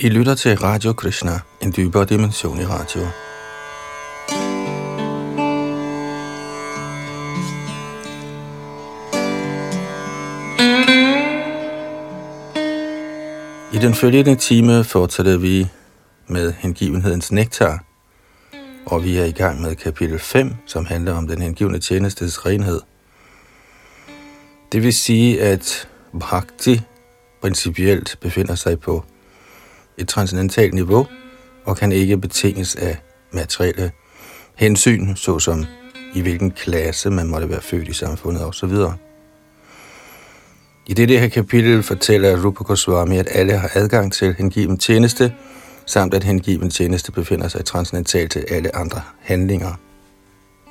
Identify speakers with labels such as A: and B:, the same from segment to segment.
A: I lytter til Radio Krishna, en dybere dimension i radio. I den følgende time fortsætter vi med hengivenhedens nektar, og vi er i gang med kapitel 5, som handler om den hengivne tjenestes renhed. Det vil sige, at bhakti principielt befinder sig på et transcendentalt niveau og kan ikke betinges af materielle hensyn, såsom i hvilken klasse man måtte være født i samfundet osv. I dette her kapitel fortæller Rupa Goswami, at alle har adgang til hengiven tjeneste, samt at hengiven tjeneste befinder sig transcendentalt til alle andre handlinger.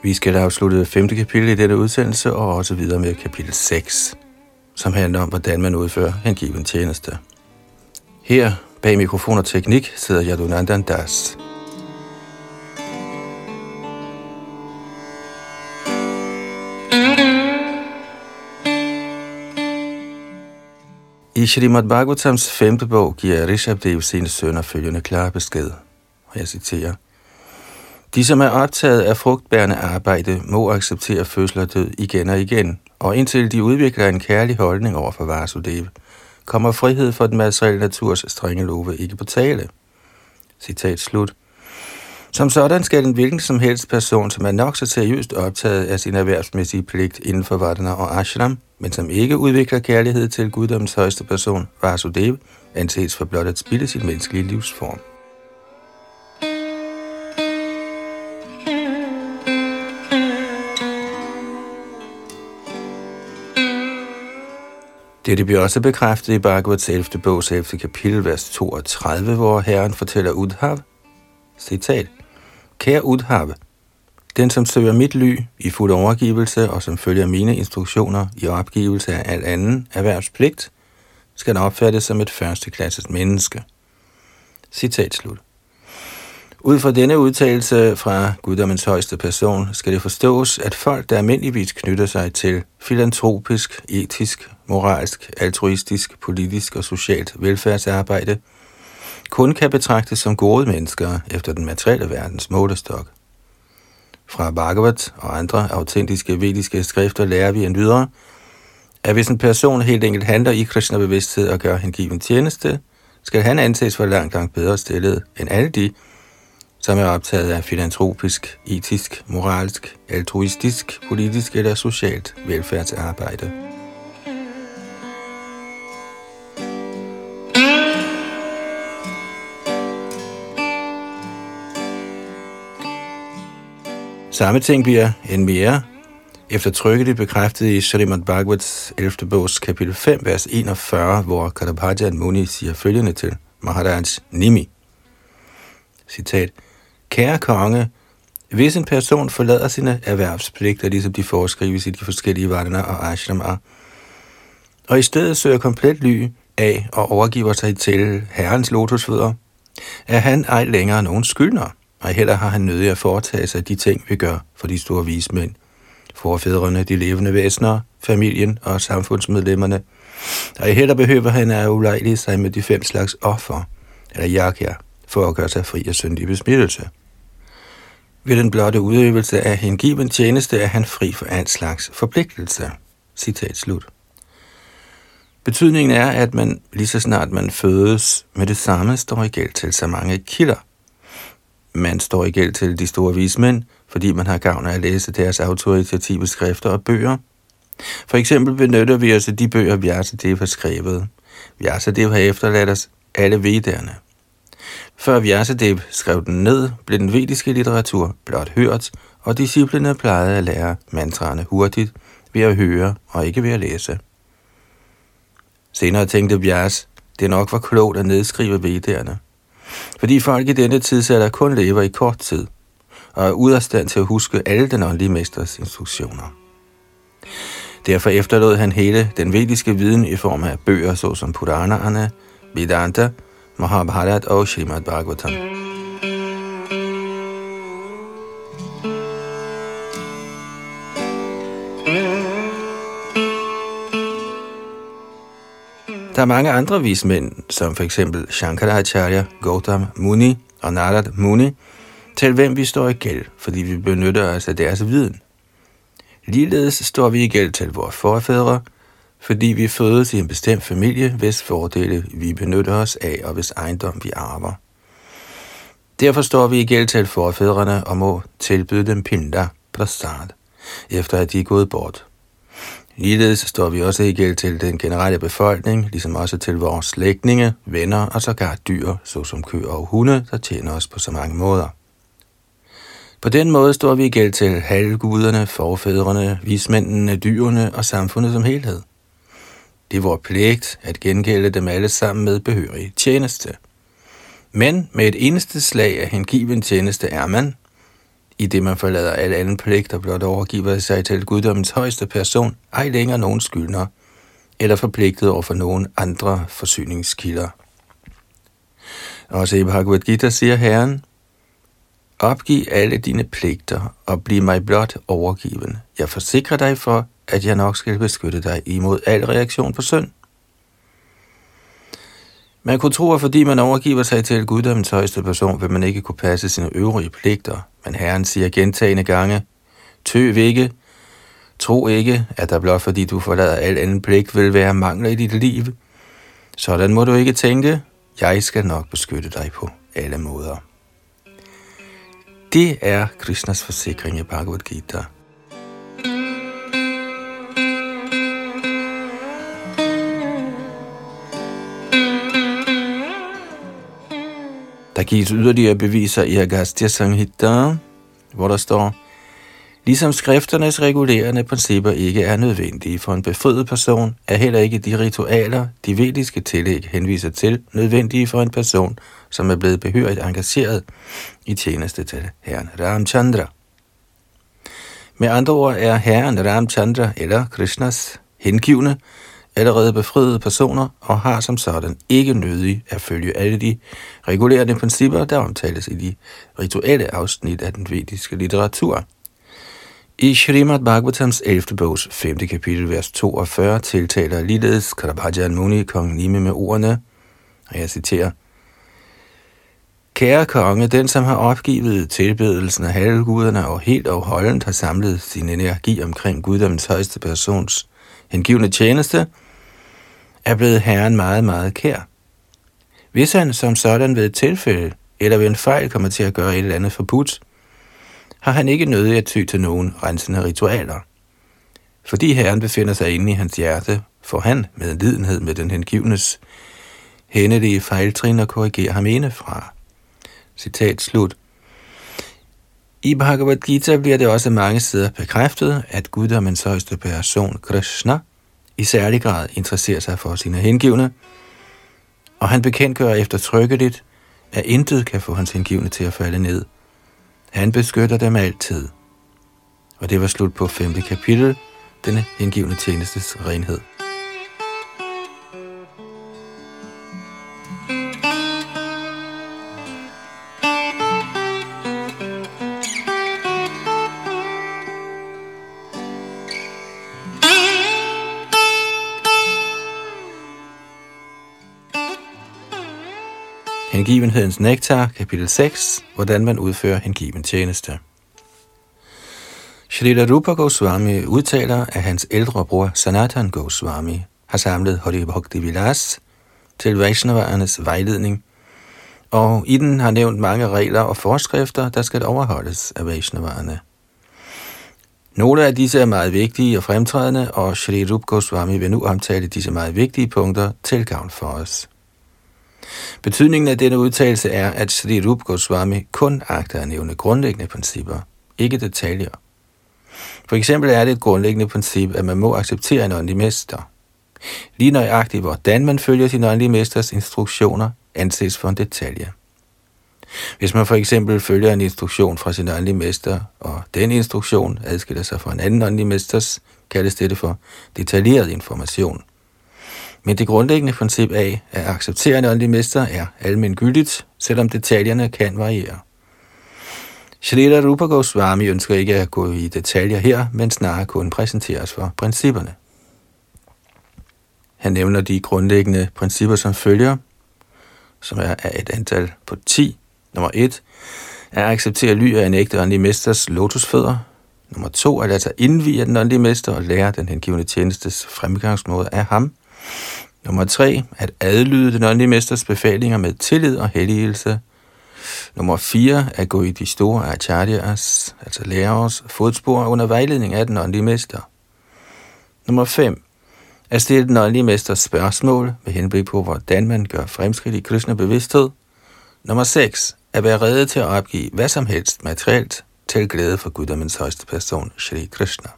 A: Vi skal da afslutte femte kapitel i dette udsendelse og også videre med kapitel 6, som handler om, hvordan man udfører hengiven tjeneste. Her bag mikrofon og teknik sidder Yadunandan Das. I Shrimad Bhagavatams femte bog giver Rishabdev sine sønner følgende klare besked, og jeg citerer. De, som er optaget af frugtbærende arbejde, må acceptere fødsel og død igen og igen, og indtil de udvikler en kærlig holdning over for Vasudev, kommer frihed for den materielle naturs strenge love ikke på tale. Citat slut. Som sådan skal en hvilken som helst person, som er nok så seriøst optaget af sin erhvervsmæssige pligt inden for Vardana og Ashram, men som ikke udvikler kærlighed til guddoms højeste person, Vasudev, anses for blot at spille sin menneskelige livsform. Dette bliver også bekræftet i Bhagavats 11. bogs 11. kapitel, vers 32, hvor Herren fortæller Udhav, citat, Kære Udhav, den som søger mit ly i fuld overgivelse og som følger mine instruktioner i opgivelse af al anden erhvervspligt, skal opfattes som et førsteklasses menneske. Citat slut. Ud fra denne udtalelse fra guddommens højeste person skal det forstås, at folk, der almindeligvis knytter sig til filantropisk, etisk, moralsk, altruistisk, politisk og socialt velfærdsarbejde, kun kan betragtes som gode mennesker efter den materielle verdens målestok. Fra Bhagavat og andre autentiske vediske skrifter lærer vi endvidere, at hvis en person helt enkelt handler i Krishna-bevidsthed og gør hengiven tjeneste, skal han anses for langt, langt bedre stillet end alle de, som er optaget af filantropisk, etisk, moralsk, altruistisk, politisk eller socialt velfærdsarbejde. Samme ting bliver end mere eftertrykkeligt bekræftet i Srimad Bhagavats 11. bogs kapitel 5, vers 41, hvor Kadapajan Muni siger følgende til Maharaj Nimi. Citat. Kære konge, hvis en person forlader sine erhvervspligter, ligesom de foreskrives i de forskellige varner og ashrama, og i stedet søger komplet ly af og overgiver sig til herrens lotusfødder, er han ej længere nogen skyldner, og heller har han nødig at foretage sig de ting, vi gør for de store vismænd, forfædrene, de levende væsener, familien og samfundsmedlemmerne, og heller behøver han at ulejlige sig med de fem slags offer, eller jakja, for at gøre sig fri af syndig besmittelse. Ved den blotte udøvelse af hengiven tjeneste er han fri for alt slags forpligtelse. Citat slut. Betydningen er, at man lige så snart man fødes med det samme, står i gæld til så mange kilder. Man står i gæld til de store vismænd, fordi man har gavn af at læse deres autoritative skrifter og bøger. For eksempel benytter vi os af de bøger, Vyasadeva har skrevet. Vyasadeva har efterladt os alle vedderne. Før Vyasadeva skrev den ned, blev den vediske litteratur blot hørt, og disciplene plejede at lære mantraerne hurtigt ved at høre og ikke ved at læse. Senere tænkte Vyas, det nok var klogt at nedskrive vedderne, fordi folk i denne tidsalder kun lever i kort tid, og er ude af stand til at huske alle den åndelige mesters instruktioner. Derfor efterlod han hele den vediske viden i form af bøger såsom Puranaerne, Vedanta, Mahabharat og Srimad Bhagavatam. Der er mange andre vismænd, som for eksempel Shankaracharya, Gautam Muni og Narad Muni, til hvem vi står i gæld, fordi vi benytter os af deres viden. Ligeledes står vi i gæld til vores forfædre, fordi vi fødes i en bestemt familie, hvis fordele vi benytter os af, og hvis ejendom vi arver. Derfor står vi i gæld til forfædrene og må tilbyde dem pinda, prasad, efter at de er gået bort. Ligeledes står vi også i gæld til den generelle befolkning, ligesom også til vores slægtninge, venner og sågar dyr, såsom køer og hunde, der tjener os på så mange måder. På den måde står vi i gæld til halvguderne, forfædrene, vismændene, dyrene og samfundet som helhed. Det er vores pligt at gengælde dem alle sammen med behørig tjeneste. Men med et eneste slag af hengiven tjeneste er man, i det man forlader alle anden pligt og blot overgiver sig til guddommens højeste person, ej længere nogen skyldner, eller forpligtet over for nogen andre forsyningskilder. Også i Bhagavad Gita siger Herren, Opgiv alle dine pligter og bliv mig blot overgiven. Jeg forsikrer dig for, at jeg nok skal beskytte dig imod al reaktion på synd. Man kunne tro, at fordi man overgiver sig til guddommens højeste person, vil man ikke kunne passe sine øvrige pligter. Men Herren siger gentagende gange, tøv ikke, tro ikke, at der blot fordi du forlader al anden pligt, vil være mangler i dit liv. Sådan må du ikke tænke, jeg skal nok beskytte dig på alle måder. Det er Krishnas forsikring i Bhagavad Gita. Der gives yderligere beviser i Agastya Samhita, hvor der står, Ligesom skrifternes regulerende principper ikke er nødvendige for en befriet person, er heller ikke de ritualer, de vediske tillæg henviser til, nødvendige for en person, som er blevet behørigt engageret i tjeneste til herren Ramchandra. Med andre ord er herren Ramchandra eller Krishnas hengivne allerede befriede personer og har som sådan ikke nødig at følge alle de regulerende principper, der omtales i de rituelle afsnit af den vediske litteratur. I Srimad Bhagavatams 11. bogs 5. kapitel, vers 42, tiltaler ligeledes Karabhajan Muni kong Nime med ordene, og jeg citerer, Kære konge, den som har opgivet tilbedelsen af halvguderne og helt og holdent har samlet sin energi omkring guddommens højeste persons hengivende tjeneste, er blevet herren meget, meget kær. Hvis han som sådan ved et tilfælde eller ved en fejl kommer til at gøre et eller andet forbudt, har han ikke nødig at ty til nogen rensende ritualer. Fordi herren befinder sig inde i hans hjerte, får han med en lidenhed med den hengivnes hændelige fejltrin og korrigerer ham indefra. Citat slut. I Bhagavad Gita bliver det også mange steder bekræftet, at guddommens højeste person, Krishna, i særlig grad interesserer sig for sine hengivne, og han bekendtgør eftertrykkeligt, at intet kan få hans hengivne til at falde ned. Han beskytter dem altid. Og det var slut på femte kapitel, denne hengivne tjenestes renhed. Hengivenhedens nektar, kapitel 6, hvordan man udfører hengiven tjeneste. Shrita Rupa Goswami udtaler, at hans ældre bror Sanatan Goswami har samlet Hari Bhakti Vilas til Vaishnavaernes vejledning, og i den har nævnt mange regler og forskrifter, der skal overholdes af Vaishnavaerne. Nogle af disse er meget vigtige og fremtrædende, og Shri Rup Goswami vil nu omtale disse meget vigtige punkter til gavn for os. Betydningen af denne udtalelse er, at Sri Rup Goswami kun agter at nævne grundlæggende principper, ikke detaljer. For eksempel er det et grundlæggende princip, at man må acceptere en åndelig mester. Lige nøjagtigt, hvordan man følger sin åndelige mesters instruktioner, anses for en detalje. Hvis man for eksempel følger en instruktion fra sin åndelige mester, og den instruktion adskiller sig fra en anden åndelig mesters, kaldes dette for detaljeret information – men det grundlæggende princip af at acceptere en åndelig mester er almengyldigt, selvom detaljerne kan variere. Shrita Rupa Goswami ønsker ikke at gå i detaljer her, men snarere kun præsenteres for principperne. Han nævner de grundlæggende principper som følger, som er af et antal på 10. Nummer 1 er at acceptere ly af en ægte åndelig mesters lotusfødder. Nummer 2 er at altså lade sig indvige den åndelige mester og lære den hengivende tjenestes fremgangsmåde af ham. Nummer 3 at adlyde den åndelige mesters befalinger med tillid og helligelse. Nummer 4 at gå i de store acharyas, altså lærers, fodspor under vejledning af den åndelige mester. Nummer 5 at stille den åndelige mesters spørgsmål med henblik på, hvordan man gør fremskridt i Krishna bevidsthed. Nummer 6. At være rede til at opgive hvad som helst materielt til glæde for guddommens højeste person, Shri Krishna.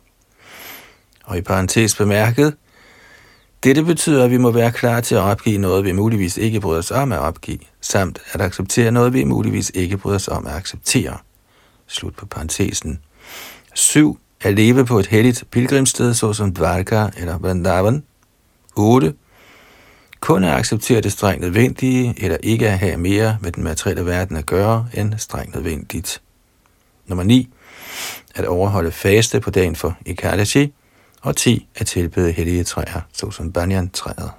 A: Og i parentes bemærket, dette betyder, at vi må være klar til at opgive noget, vi muligvis ikke bryder os om at opgive, samt at acceptere noget, vi muligvis ikke bryder os om at acceptere. Slut på parentesen. 7 at leve på et helligt pilgrimssted, såsom Dvarka eller Vrindavan. 8. Kun at acceptere det strengt nødvendige, eller ikke at have mere med den materielle verden at gøre, end strengt nødvendigt. Nummer 9. At overholde faste på dagen for Ikadashi. Og 10. At tilbede hellige træer, såsom banyan-træet.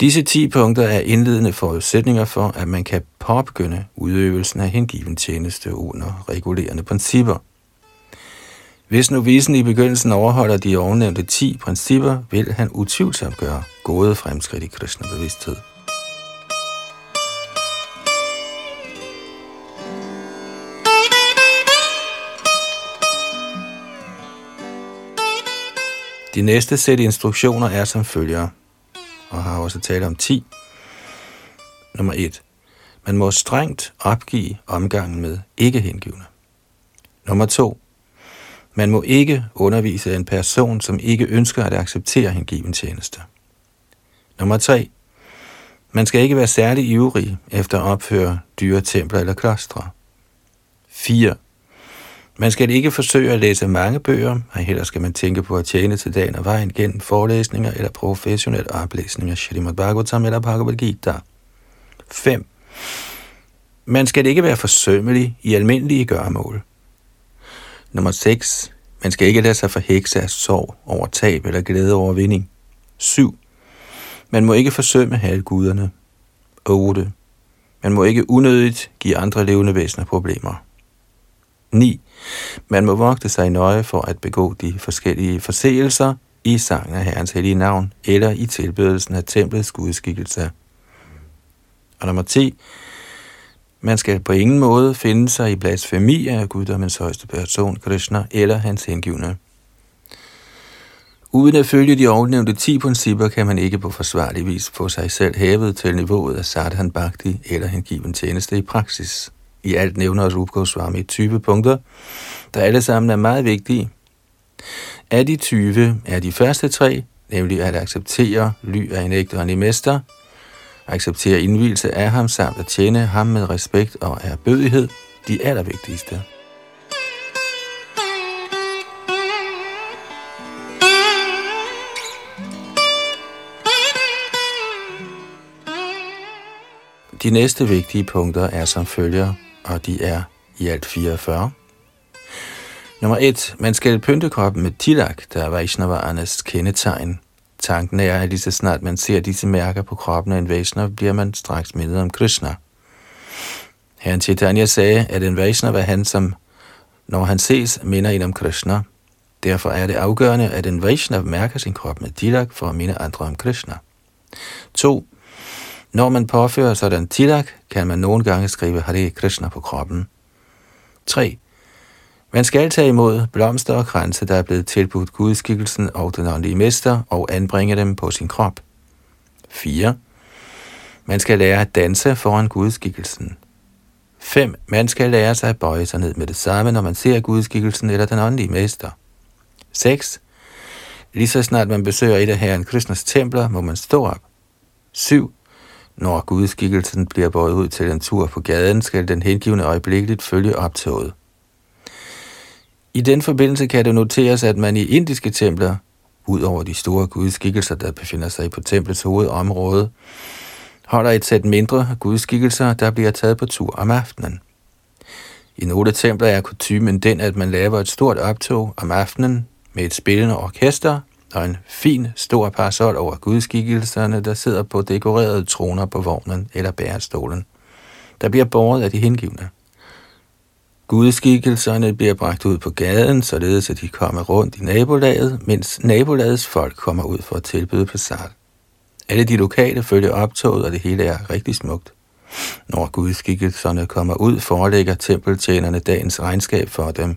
A: Disse 10 punkter er indledende forudsætninger for, at man kan påbegynde udøvelsen af hengiven tjeneste under regulerende principper – hvis nu visen i begyndelsen overholder de ovennævnte 10 principper, vil han utvivlsomt gøre gode fremskridt i kristne bevidsthed. De næste sæt instruktioner er som følger, og har også talt om 10. Nummer 1. Man må strengt opgive omgangen med ikke-hengivne. Nummer 2. Man må ikke undervise en person, som ikke ønsker at acceptere hengiven tjeneste. Nummer 3. Man skal ikke være særlig ivrig efter at opføre dyre templer eller klostre. 4. Man skal ikke forsøge at læse mange bøger, og heller skal man tænke på at tjene til dagen og vejen gennem forelæsninger eller professionel oplæsning af Shrimad Bhagavatam eller Bhagavad Gita. 5. Man skal ikke være forsømmelig i almindelige gøremål. Nummer 6. Man skal ikke lade sig forhekse af sorg over tab eller glæde over vinding. 7. Man må ikke forsømme halvguderne. 8. Man må ikke unødigt give andre levende væsener problemer. 9. Man må vogte sig nøje for at begå de forskellige forseelser i sangen af Herrens hellige navn eller i tilbedelsen af templets gudskikkelse. Og nummer 10. Man skal på ingen måde finde sig i blasfemi af guddommens højeste person, Krishna, eller hans hengivne. Uden at følge de ovennævnte 10 principper, kan man ikke på forsvarlig vis få sig selv hævet til niveauet af sadhan bhakti eller hengiven tjeneste i praksis. I alt nævner Rup Goswami 20 punkter, der alle sammen er meget vigtige. Af de 20 er de første tre, nemlig at acceptere ly af en ægte og en mester, acceptere indvielse af ham samt at tjene ham med respekt og erbødighed, de allervigtigste. De næste vigtige punkter er som følger, og de er i alt 44. Nummer 1. Man skal pynte kroppen med tilak, der er Vaishnavaernes kendetegn. Tanken er, at lige så snart man ser disse mærker på kroppen af en Vaishnav, bliver man straks mindet om Krishna. Herren Chaitanya sagde, at en Vaishnav er han, som når han ses, minder en om Krishna. Derfor er det afgørende, at en Vaishnav mærker sin krop med tilak for at minde andre om Krishna. 2. Når man påfører sådan tilak, kan man nogle gange skrive Hare Krishna på kroppen. 3. Man skal tage imod blomster og kranse, der er blevet tilbudt gudskikkelsen og den åndelige mester, og anbringe dem på sin krop. 4. Man skal lære at danse foran gudskikkelsen. 5. Man skal lære sig at bøje sig ned med det samme, når man ser gudskikkelsen eller den åndelige mester. 6. Lige så snart man besøger et af herren Krishnas templer, må man stå op. 7. Når gudskikkelsen bliver båret ud til en tur på gaden, skal den hengivende øjeblikkeligt følge optoget. I den forbindelse kan det noteres, at man i indiske templer, ud over de store gudskikkelser, der befinder sig på templets hovedområde, holder et sæt mindre gudskikkelser, der bliver taget på tur om aftenen. I nogle templer er kutumen den, at man laver et stort optog om aftenen med et spillende orkester og en fin, stor parasol over gudskikkelserne, der sidder på dekorerede troner på vognen eller bærestolen, der bliver båret af de hengivne. Gudskikkelserne bliver bragt ud på gaden, således at de kommer rundt i nabolaget, mens nabolagets folk kommer ud for at tilbyde passat. Alle de lokale følger optoget, og det hele er rigtig smukt. Når gudskikkelserne kommer ud, forelægger tempeltjenerne dagens regnskab for dem.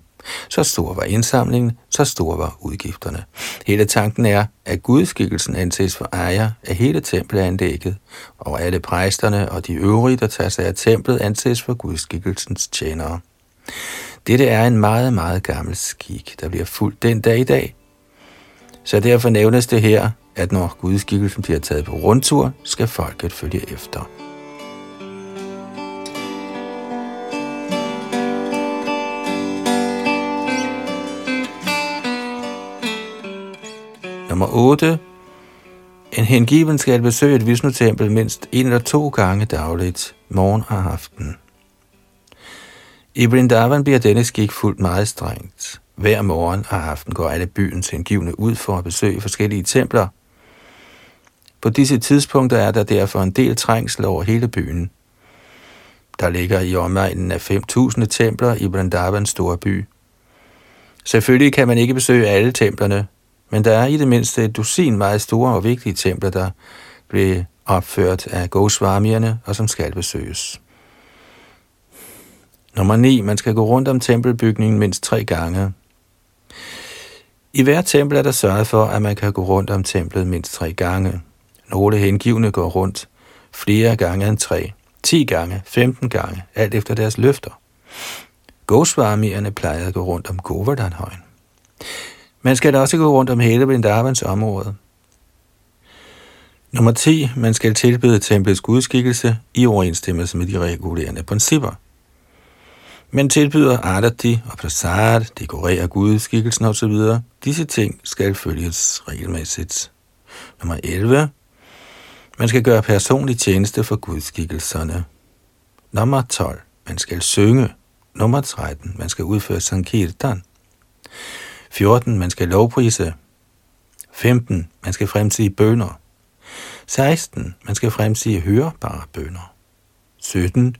A: Så stor var indsamlingen, så store var udgifterne. Hele tanken er, at gudskikkelsen anses for ejer af hele tempelanlægget, og alle præsterne og de øvrige, der tager sig af templet, anses for gudskikkelsens tjenere. Dette er en meget, meget gammel skik, der bliver fuldt den dag i dag. Så derfor nævnes det her, at når gudskikkelsen bliver taget på rundtur, skal folket følge efter. Nummer 8. En hengiven skal besøge et Vishnu-tempel mindst en eller to gange dagligt, morgen og aften. I Vrindavan bliver denne skik fuldt meget strengt. Hver morgen og aften går alle byens hengivne ud for at besøge forskellige templer. På disse tidspunkter er der derfor en del trængsel over hele byen. Der ligger i omegnen af 5.000 templer i Vrindavans store by. Selvfølgelig kan man ikke besøge alle templerne, men der er i det mindste et dusin meget store og vigtige templer, der blev opført af Goswamierne og som skal besøges. Nummer 9. Man skal gå rundt om tempelbygningen mindst tre gange. I hver tempel er der sørget for, at man kan gå rundt om templet mindst tre gange. Nogle hengivne går rundt flere gange end tre, 10 gange, 15 gange, alt efter deres løfter. Goswamierne plejer at gå rundt om Govardhanhøjen. Man skal da også gå rundt om hele Vrindavans område. Nummer 10. Man skal tilbede templets gudskikkelse i overensstemmelse med de regulerende principper. Man tilbyder arati og prasad, dekorerer gudskikkelsen osv. Disse ting skal følges regelmæssigt. Nummer 11. Man skal gøre personlig tjeneste for gudskikkelserne. Nummer 12. Man skal synge. Nummer 13. Man skal udføre sankirtan. 14. Man skal lovprise. 15. Man skal fremsige bønder. 16. Man skal fremsige hørebare bønder. 17.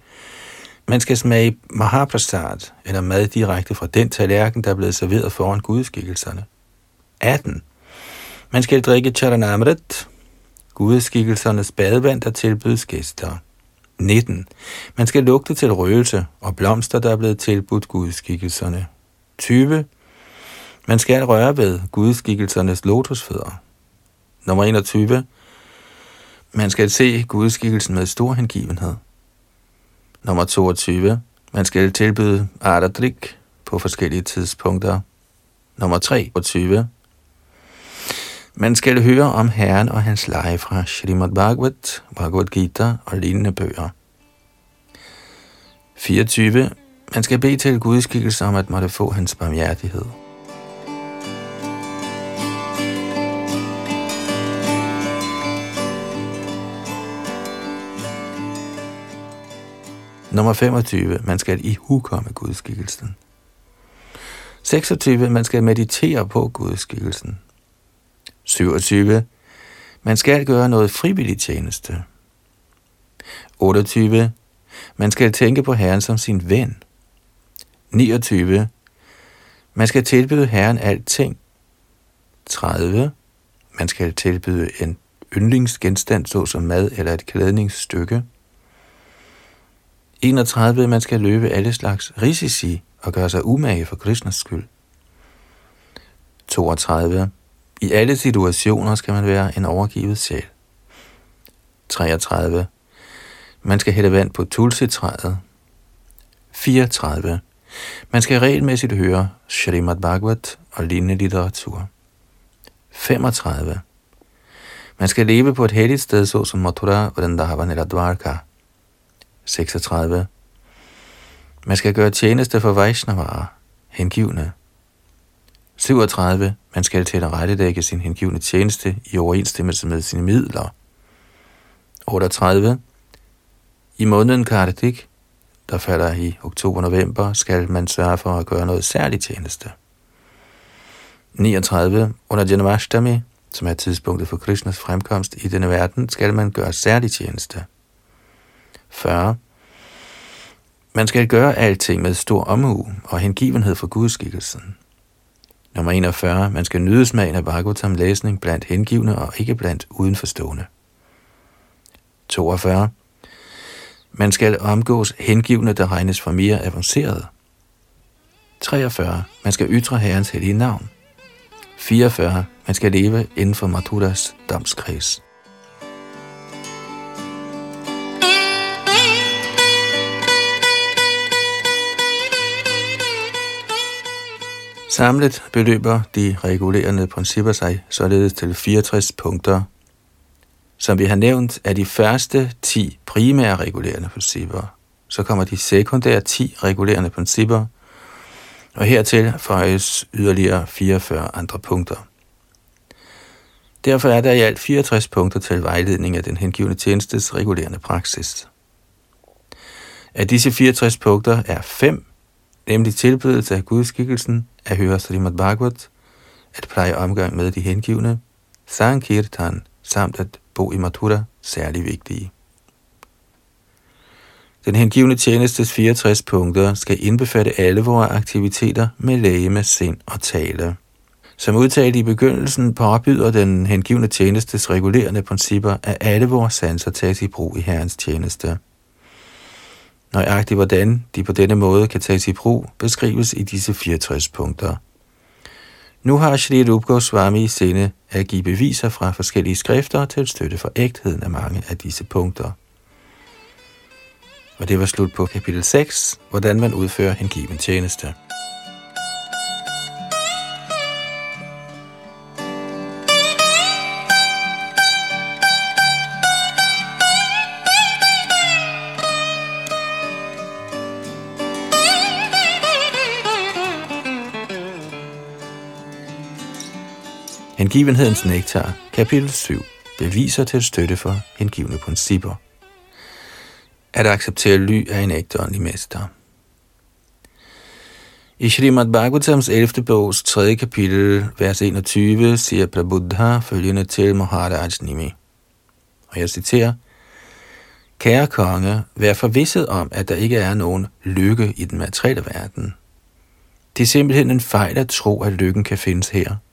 A: Man skal smage mahaprasad, eller mad direkte fra den tallerken, der er blevet serveret foran gudskikkelserne. 18. Man skal drikke charanamrit, gudskikkelsernes badevand, der tilbydes gæster. 19. Man skal lugte til røgelse og blomster, der er blevet tilbudt gudskikkelserne. 20. Man skal røre ved gudskikkelsernes lotusfødder. Nummer 21. Man skal se gudskikkelsen med stor hengivenhed. Nummer 22. Man skal tilbyde arterdrik på forskellige tidspunkter. Nummer 23. Man skal høre om Herren og hans leje fra Srimad Bhagavat, Bhagavad Gita og lignende bøger. 24. Man skal bede til gudskikkelse om at måtte få hans barmhjertighed. Nummer 25. Man skal i hukomme gudskikkelsen. 26. Man skal meditere på gudskikkelsen. 27. Man skal gøre noget frivillig tjeneste. 28. Man skal tænke på Herren som sin ven. 29. Man skal tilbyde Herren alting. 30. Man skal tilbyde en yndlingsgenstand, såsom mad eller et klædningsstykke. 31. Man skal løbe alle slags risici og gøre sig umage for Krishnas skyld. 32. I alle situationer skal man være en overgivet sjæl. 33. Man skal hælde vand på tulsitræet. 34. Man skal regelmæssigt høre Shrimad Bhagavat og lignende litteratur. 35. Man skal leve på et helligt sted, såsom Mathura, Vrindavan eller Dvarka. 36. Man skal gøre tjeneste for Vaishnavara, hengivne. 37. Man skal til at rettedække sin hengivne tjeneste i overensstemmelse med sine midler. 38. I måneden Kardik, der falder i oktober-november, skal man sørge for at gøre noget særligt tjeneste. 39. Under Janmashtami, som er tidspunktet for Krishnas fremkomst i denne verden, skal man gøre særlig tjeneste. 40. Man skal gøre alting med stor omhu og hengivenhed for gudskikkelsen. Nummer 41. Man skal nyde smagen af Bhagavatam læsning blandt hengivne og ikke blandt udenforstående. 42. Man skal omgås hengivne, der regnes for mere avancerede. 43. Man skal ytre Herrens hellige navn. 44. Man skal leve inden for Mathuras domskreds. Samlet beløber de regulerende principper sig således til 64 punkter. Som vi har nævnt, er de første 10 primære regulerende principper. Så kommer de sekundære 10 regulerende principper, og hertil føjes yderligere 44 andre punkter. Derfor er der i alt 64 punkter til vejledning af den hengivende tjenestes regulerende praksis. Af disse 64 punkter er fem nemlig tilbedelse af gudskikkelsen, at høre Srimad Bhagavat, at pleje omgang med de hengivne, Sankirtan samt at bo i Mathura særlig vigtige. Den hengivne tjenestes 64 punkter skal indbefatte alle vores aktiviteter med læge, sind og tale. Som udtalt i begyndelsen påbyder den hengivne tjenestes regulerende principper, at alle vores sanser tages i brug i Herrens tjeneste. Nøjagtigt hvordan de på denne måde kan tages i brug, beskrives i disse 64 punkter. Nu har Shri Rup Goswami i sinde at give beviser fra forskellige skrifter til støtte for ægtheden af mange af disse punkter. Og det var slut på kapitel 6, hvordan man udfører hengiven tjeneste. Hengivenhedens nektar, kapitel 7, beviser til støtte for hengivne principper. At acceptere ly af en ægte åndelig mester. I Srimad Bhagavatams 11. bogs 3. kapitel, vers 21, siger Prabuddha følgende til Maharaj Nimi. Og jeg citerer, Kære konge, vær forvisset om, at der ikke er nogen lykke i den materielle verden. Det er simpelthen en fejl at tro, at lykken kan findes her –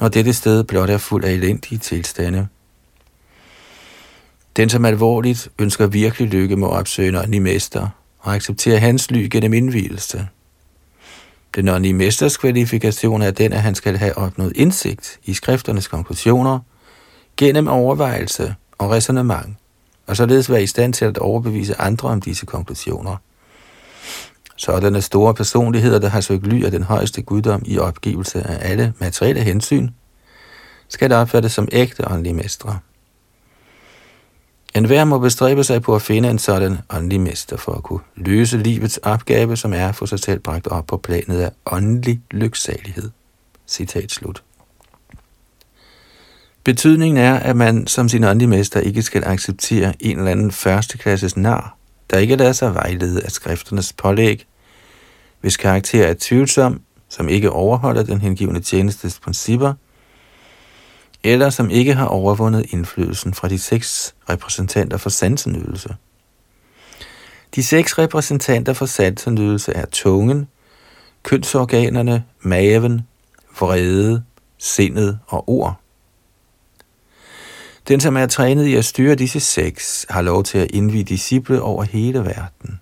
A: når dette sted blot er fuld af elendige tilstande. Den, som alvorligt ønsker virkelig lykke, må opsøge en mester og acceptere hans ly gennem indvielse. Den åndelige mesters kvalifikation er den, at han skal have opnået indsigt i skrifternes konklusioner gennem overvejelse og resonemang, og således være i stand til at overbevise andre om disse konklusioner – Sådanne store personligheder, der har søgt ly af den højeste guddom i opgivelse af alle materielle hensyn, skal opfattes som ægte åndelige mestre. En hver må bestræbe sig på at finde en sådan åndelig mester for at kunne løse livets opgave, som er for sig selv bragt op på planet af åndelig lyksalighed. Citat slut. Betydningen er, at man som sin åndelige mester ikke skal acceptere en eller anden førsteklasses nar, der ikke lader sig vejlede af skrifternes pålæg, hvis karakter er tvivlsom, som ikke overholder den hengivende tjenestes principper, eller som ikke har overvundet indflydelsen fra de seks repræsentanter for sansenydelse. De seks repræsentanter for sansenydelse er tungen, kønsorganerne, maven, vrede, sindet og ord. Den, som er trænet i at styre disse seks, har lov til at indvide disciple over hele verden.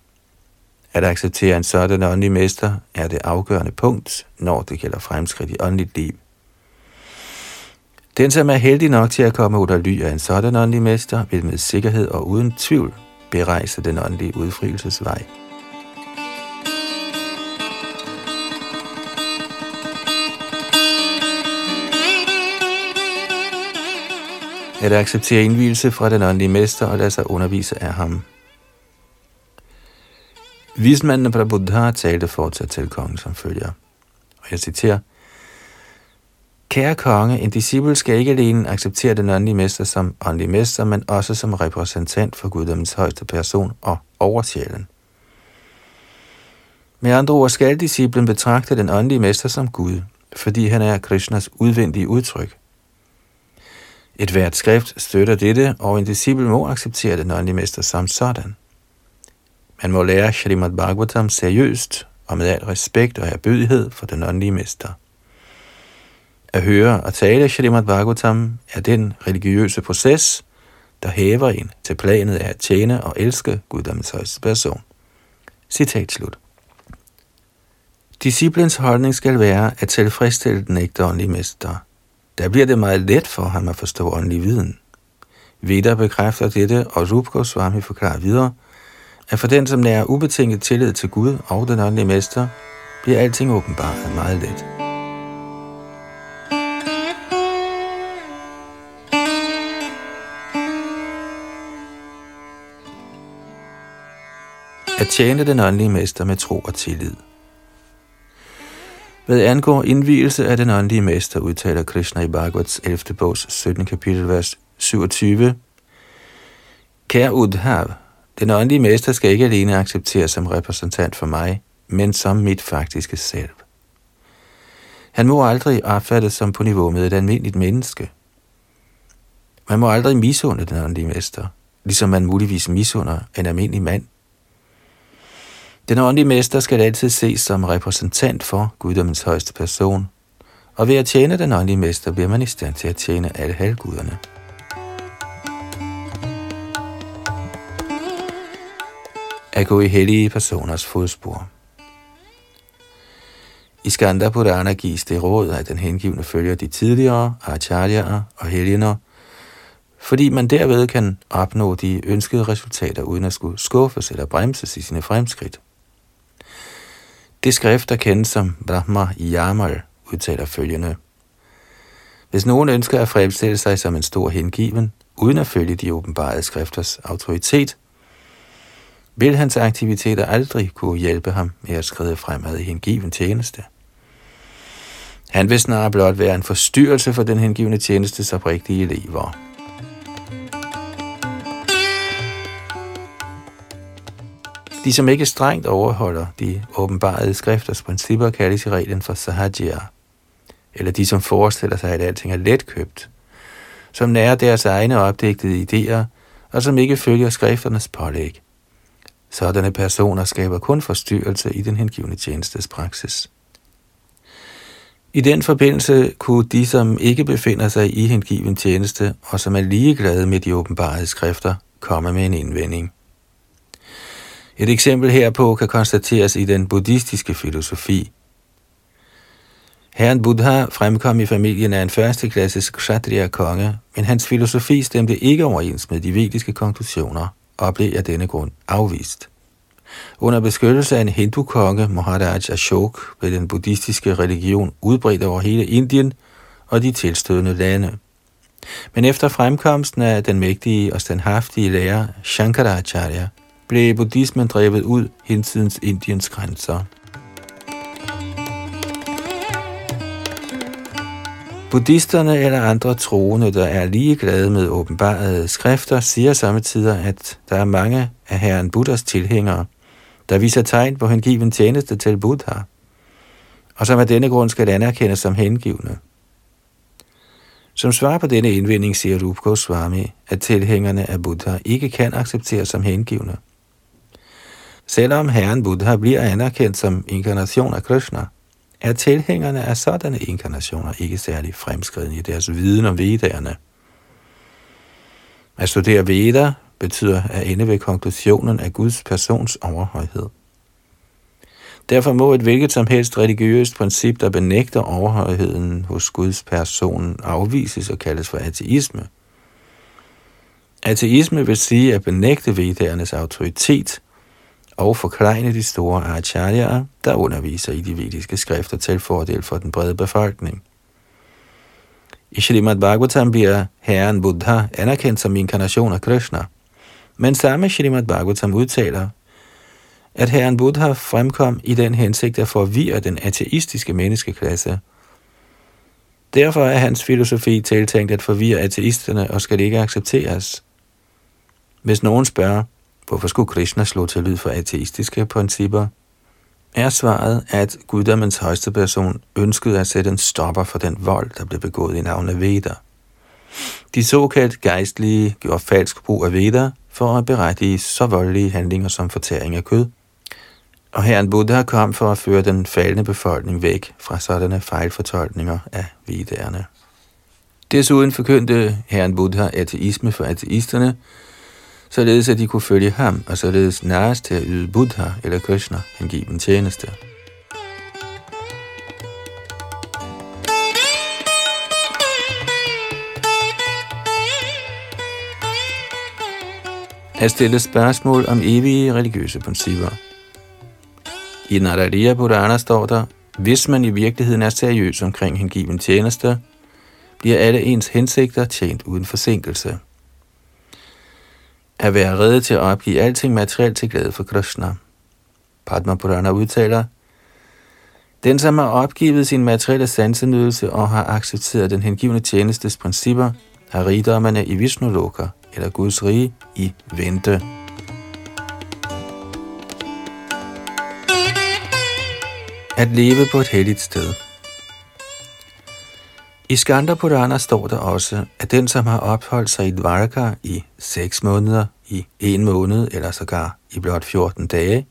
A: At acceptere en sådan åndelig mester er det afgørende punkt, når det gælder fremskridt i åndeligt liv. Den, som er heldig nok til at komme ud af ly af en sådan åndelig mester, vil med sikkerhed og uden tvivl berejse den åndelige udfrielsesvej. At acceptere indvielse fra den åndelige mester og lade sig undervise af ham – Vismanden Buddha talte fortsat til kongen som følger. Og jeg citerer, Kære konge, en disciple skal ikke alene acceptere den åndelige mester som åndelig mester, men også som repræsentant for guddommens højeste person og oversjælen. Med andre ord skal disciplen betragte den åndelige mester som Gud, fordi han er Krishnas udvendige udtryk. Et hvert skrift støtter dette, og en disciple må acceptere den åndelige mester som sådan. Man må lære Srimad Bhagavatam seriøst og med al respekt og erbødighed for den åndelige mester. At høre og tale Srimad Bhagavatam er den religiøse proces, der hæver en til planet af at tjene og elske Guddommens højeste person. Citat slut. Disciplens holdning skal være at tilfredsstille den ægte åndelige mester. Der bliver det meget let for ham at forstå åndelig viden. Veda bekræfter dette, og Rup Goswami forklarer videre, at for den, som nærer ubetinget tillid til Gud og den åndelige mester, bliver alting åbenbart meget let. At tjene den åndelige mester med tro og tillid. Hvad angår indvielse af den åndelige mester, udtaler Krishna i Bhagavats 11. bogs 17. kapitel, vers 27. Kære Udhav, den åndelige mester skal ikke alene accepteres som repræsentant for mig, men som mit faktiske selv. Han må aldrig opfattes som på niveau med et almindeligt menneske. Man må aldrig misunde den åndelige mester, ligesom man muligvis misunder en almindelig mand. Den åndelige mester skal altid ses som repræsentant for guddommens højeste person, og ved at tjene den åndelige mester bliver man i stand til at tjene alle halvguderne. At gå i hellige personers fodspor. I Skanda Purana gives det råd, at den hengivne følger de tidligere acharyaer og helgener, fordi man derved kan opnå de ønskede resultater uden at skulle skuffes eller bremses i sine fremskridt. Det skrift, der kendes som Brahma Yamal, udtaler følgende. Hvis nogen ønsker at fremstille sig som en stor hengiven, uden at følge de åbenbare skrifters autoritet, vil hans aktiviteter aldrig kunne hjælpe ham med at skride fremad i hengiven tjeneste. Han vil snarere blot være en forstyrrelse for den hengivne tjenestes oprigtige elever. De, som ikke strengt overholder de åbenbarede skrifters principper, kaldes i reglen for sahajia, eller de, som forestiller sig, at alting er letkøbt, som nærer deres egne opdægtede idéer, og som ikke følger skrifternes pålæg. Sådanne personer skaber kun forstyrrelse i den hengivne tjenestes praksis. I den forbindelse kunne de, som ikke befinder sig i hengiven tjeneste, og som er ligeglade med de åbenbarede skrifter, komme med en indvending. Et eksempel herpå kan konstateres i den buddhistiske filosofi. Herren Buddha fremkom i familien af en førsteklasses kshatriya-konge, men hans filosofi stemte ikke overens med de vediske konklusioner og blev af denne grund afvist. Under beskyttelse af en hindu-konge, Maharaj Ashok, blev den buddhistiske religion udbredt over hele Indien og de tilstødende lande. Men efter fremkomsten af den mægtige og standhaftige lærer Shankaracharya, blev buddhismen drevet ud hinsidens Indiens grænser. Buddhisterne eller andre troende, der er ligeglade med åbenbarede skrifter, siger samtidig, at der er mange af herren Buddhas tilhængere, der viser tegn på hengiven tjeneste til Buddha, og som af denne grund skal anerkendes som hengivne. Som svar på denne indvending siger Rup Goswami, at tilhængerne af Buddha ikke kan accepteres som hengivne. Selvom Herren Buddha bliver anerkendt som inkarnation af Krishna, er tilhængerne af sådanne inkarnationer ikke særlig fremskridende i deres viden om vedderne. At studere veder betyder at ende ved konklusionen af Guds persons overhøjhed. Derfor må et hvilket som helst religiøst princip, der benægter overhøjheden hos Guds person, afvises og kaldes for ateisme. Ateisme vil sige at benægte vedernes autoritet og forklejne de store acharyaer, der underviser i de vediske skrifter til fordel for den brede befolkning. I Srimad Bhagavatam bliver Herren Buddha anerkendt som inkarnation af Krishna, men samme Srimad Bhagavatam udtaler, at Herren Buddha fremkom i den hensigt at forvirre den ateistiske menneskeklasse. Derfor er hans filosofi tiltænkt at forvirre ateisterne og skal ikke accepteres. Hvis nogen spørger, Hvorfor skulle Krishna slå til lyd for ateistiske principper? er svaret, at guddommens højeste person ønskede at sætte en stopper for den vold, der blev begået i navn af Veda. De såkaldt gejstlige gjorde falsk brug af Veda for at berettige så voldelige handlinger som fortæring af kød. Og herren Buddha kom for at føre den faldende befolkning væk fra sådanne fejlfortolkninger af Vedaerne. Desuden forkyndte herren Buddha ateisme for ateisterne, således at de kunne følge ham, og således næres til at yde Buddha eller Krishna hengiven tjeneste. At stille spørgsmål om evige religiøse principper. I Naradiya Purana står der, hvis man i virkeligheden er seriøs omkring hengiven tjeneste, bliver alle ens hensigter tjent uden forsinkelse at være reddet til at opgive alting materielt til glæde for Krishna. Padma Purana udtaler, den, som har opgivet sin materielle sansenydelse og har accepteret den hengivne tjenestes principper, har rigdommerne i Vishnu-loka, eller Guds rige, i vente. At leve på et helligt sted – i Skandapurana står der også, at den, som har opholdt sig i Dvaraka i 6 måneder, i en måned eller sågar i blot 14 dage,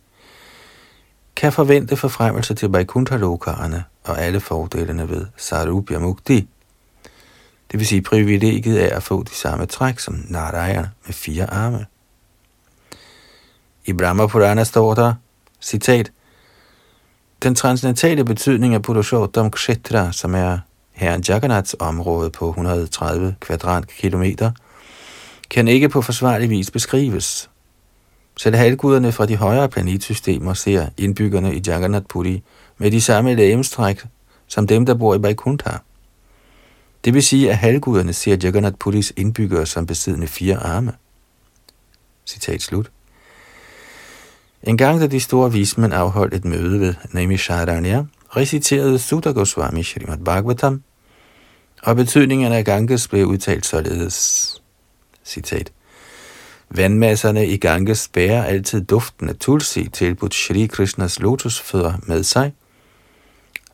A: kan forvente forfremmelse til Vaikuntha-lokarerne og alle fordelene ved Sarubya Mukti. Det vil sige privilegiet af at få de samme træk som Narayana med fire arme. I Brahma Purana står der, citat, den transcendentale betydning af Purushottam Kshetra, som er herren Jagannaths område på 130 kvadratkilometer, kan ikke på forsvarlig vis beskrives. Selv halvguderne fra de højere planetsystemer ser indbyggerne i Jagannath Puri med de samme lægemstræk som dem, der bor i Vaikuntha. Det vil sige, at halvguderne ser Jagannath Puris indbyggere som besiddende fire arme. Citat slut. En gang, da de store vismænd afholdt et møde ved Naimisharanya, reciterede Sutta Goswami Srimad Bhagavatam, og betydningen af Ganges blev udtalt således. Citat. Vandmasserne i Ganges bærer altid duften af tulsi tilbudt Shri Krishnas lotusfødder med sig,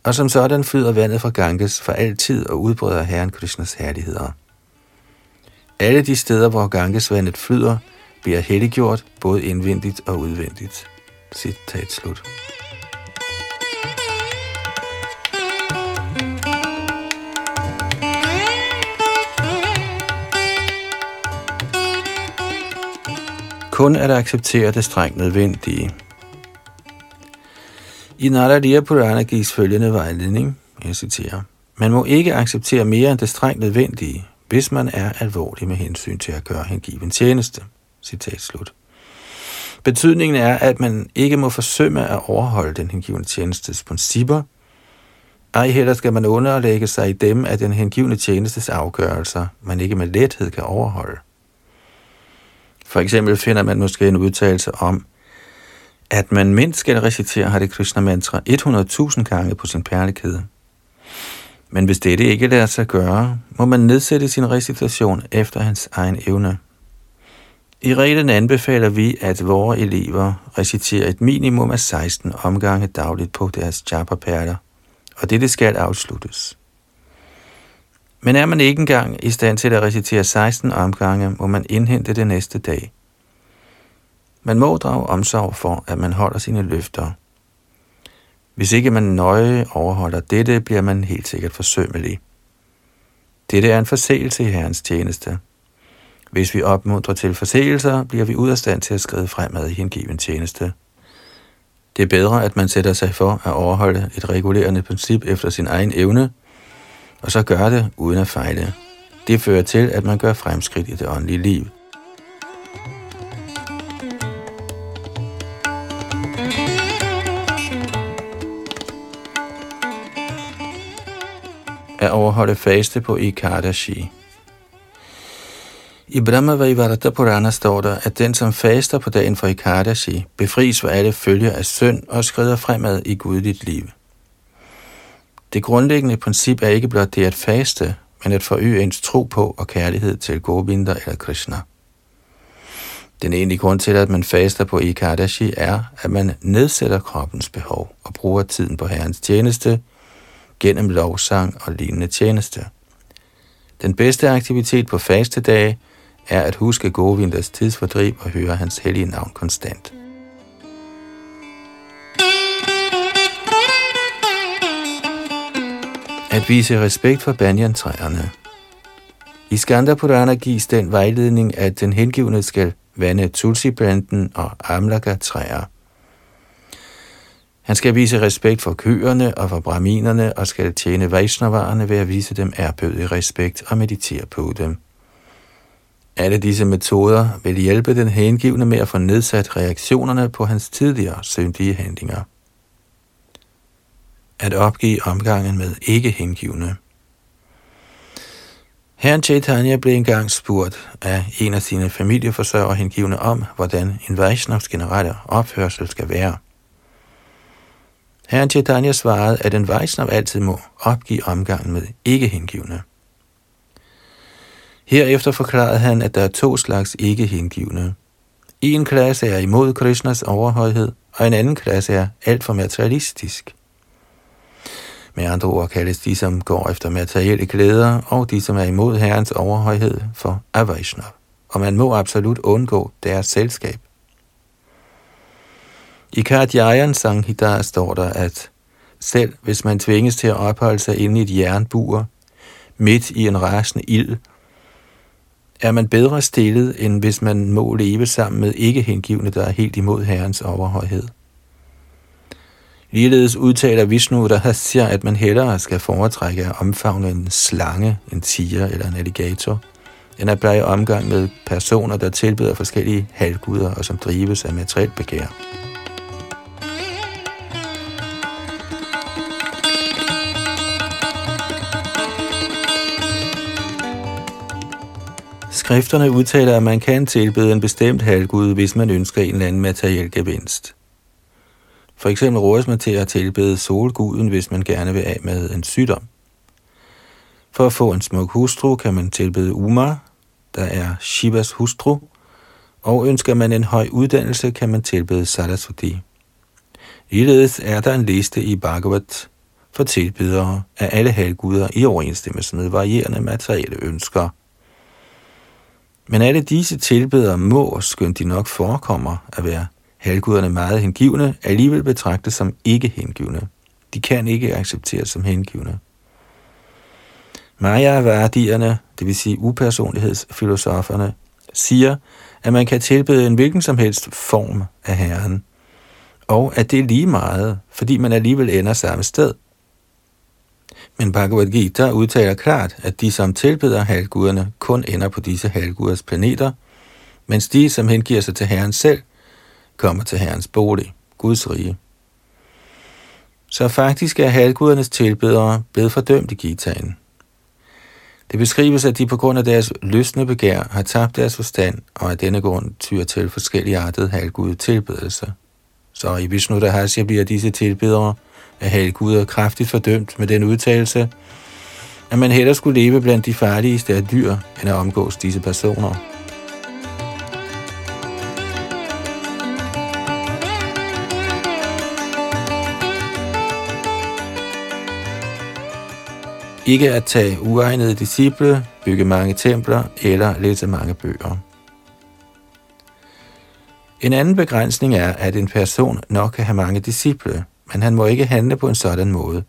A: og som sådan flyder vandet fra Ganges for altid og udbreder Herren Krishnas herligheder. Alle de steder, hvor Ganges vandet flyder, bliver helliggjort både indvendigt og udvendigt. Citat slut. Kun at acceptere det strengt nødvendige. I Naradiya Purana gives følgende vejledning, jeg citerer, man må ikke acceptere mere end det strengt nødvendige, hvis man er alvorlig med hensyn til at gøre hengiven tjeneste. Citat slut. Betydningen er, at man ikke må forsømme at overholde den hengivende tjenestes principper, ej heller skal man underlægge sig i dem af den hengivende tjenestes afgørelser, man ikke med lethed kan overholde. For eksempel finder man måske en udtalelse om, at man mindst skal recitere Hare Krishna mantra 100.000 gange på sin perlekæde. Men hvis dette ikke lader sig gøre, må man nedsætte sin recitation efter hans egen evne. I reglen anbefaler vi, at vores elever reciterer et minimum af 16 omgange dagligt på deres japa-perler, og dette skal afsluttes. Men er man ikke engang i stand til at recitere 16 omgange, må man indhente det næste dag. Man må drage omsorg for, at man holder sine løfter. Hvis ikke man nøje overholder dette, bliver man helt sikkert forsømmelig. Dette er en forseelse i Herrens tjeneste. Hvis vi opmuntrer til forseelser, bliver vi ud af stand til at skride fremad i hengiven tjeneste. Det er bedre, at man sætter sig for at overholde et regulerende princip efter sin egen evne, og så gør det uden at fejle. Det fører til, at man gør fremskridt i det åndelige liv. At overholde faste på Ikadashi. I Brahmavaivarata Purana står der, at den, som faster på dagen for Ikadashi, befries for alle følger af synd og skrider fremad i gudligt liv. Det grundlæggende princip er ikke blot det at faste, men at forøge ens tro på og kærlighed til Govinda eller Krishna. Den egentlige grund til, at man faster på Ikadashi, er, at man nedsætter kroppens behov og bruger tiden på Herrens tjeneste gennem lovsang og lignende tjeneste. Den bedste aktivitet på dage er at huske Govindas tidsfordriv og høre hans hellige navn konstant. At vise respekt for banyan-træerne. I Skanda Purana gives den vejledning, at den hengivne skal vande tulsi og amlaka-træer. Han skal vise respekt for køerne og for brahminerne og skal tjene Vaishnavarerne ved at vise dem ærbødig respekt og meditere på dem. Alle disse metoder vil hjælpe den hengivne med at få nedsat reaktionerne på hans tidligere syndige handlinger. At opgive omgangen med ikke hengivne. Herren Chaitanya blev engang spurgt af en af sine familieforsørger hengivne om, hvordan en Vaishnavs generelle opførsel skal være. Herren Chaitanya svarede, at en Vaishnav altid må opgive omgangen med ikke hengivne. Herefter forklarede han, at der er to slags ikke hengivne. En klasse er imod Krishnas overhøjhed, og en anden klasse er alt for materialistisk. Med andre ord kaldes de, som går efter materielle glæder, og de, som er imod Herrens overhøjhed, for Avaishnav. Og man må absolut undgå deres selskab. I Kartjajan Sanghita står der, at selv hvis man tvinges til at opholde sig inde i et jernbur, midt i en rasende ild, er man bedre stillet, end hvis man må leve sammen med ikke hengivne, der er helt imod Herrens overhøjhed. Ligeledes udtaler Vishnu Rahasya, at man hellere skal foretrække at omfavne en slange, en tiger eller en alligator, end at blive omgang med personer, der tilbeder forskellige halvguder og som drives af materielt begær. Skrifterne udtaler, at man kan tilbede en bestemt halvgud, hvis man ønsker en eller anden materiel gevinst. For eksempel rådes man til at tilbede solguden, hvis man gerne vil af med en sygdom. For at få en smuk hustru kan man tilbede Uma, der er Shivas hustru, og ønsker man en høj uddannelse, kan man tilbede Sarasvati. Ligeledes er der en liste i Bhagavat for tilbedere af alle halvguder i overensstemmelse med varierende materielle ønsker – men alle disse tilbedere må, skønt de nok forekommer at være halvguderne meget hengivne, alligevel betragtes som ikke hengivne. De kan ikke accepteres som hengivne. Maya-værdierne, det vil sige upersonlighedsfilosoferne, siger, at man kan tilbede en hvilken som helst form af Herren, og at det er lige meget, fordi man alligevel ender samme sted. Men Bhagavad Gita udtaler klart, at de, som tilbeder halvguderne, kun ender på disse halvguders planeter, mens de, som hengiver sig til Herren selv, kommer til Herrens bolig, Guds rige. Så faktisk er halvgudernes tilbedere blevet fordømt i Gitaen. Det beskrives, at de på grund af deres lystne begær har tabt deres forstand, og af denne grund tyr til forskellige artede halvgude tilbedelser. Så i Vishnu Dahasya bliver disse tilbedere af halvguder kraftigt fordømt med den udtalelse, at man hellere skulle leve blandt de farligste af dyr, end at omgås disse personer. Ikke at tage uegnede disciple, bygge mange templer eller læse mange bøger. En anden begrænsning er, at en person nok kan have mange disciple, men han må ikke handle på en sådan måde,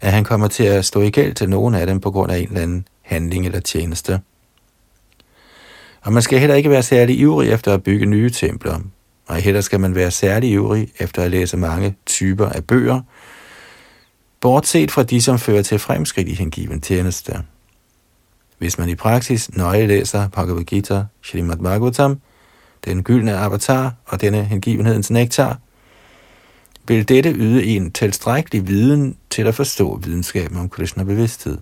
A: at han kommer til at stå i gæld til nogen af dem på grund af en eller anden handling eller tjeneste. Og man skal heller ikke være særlig ivrig efter at bygge nye templer, og heller skal man være særlig ivrig efter at læse mange typer af bøger, bortset fra de, som fører til fremskridt i hengiven tjeneste. Hvis man i praksis nøje læser Bhagavad Gita, Srimad Bhagavatam, den gyldne avatar og denne hengivenhedens nektar, vil dette yde en tilstrækkelig viden til at forstå videnskaben om Krishna bevidsthed.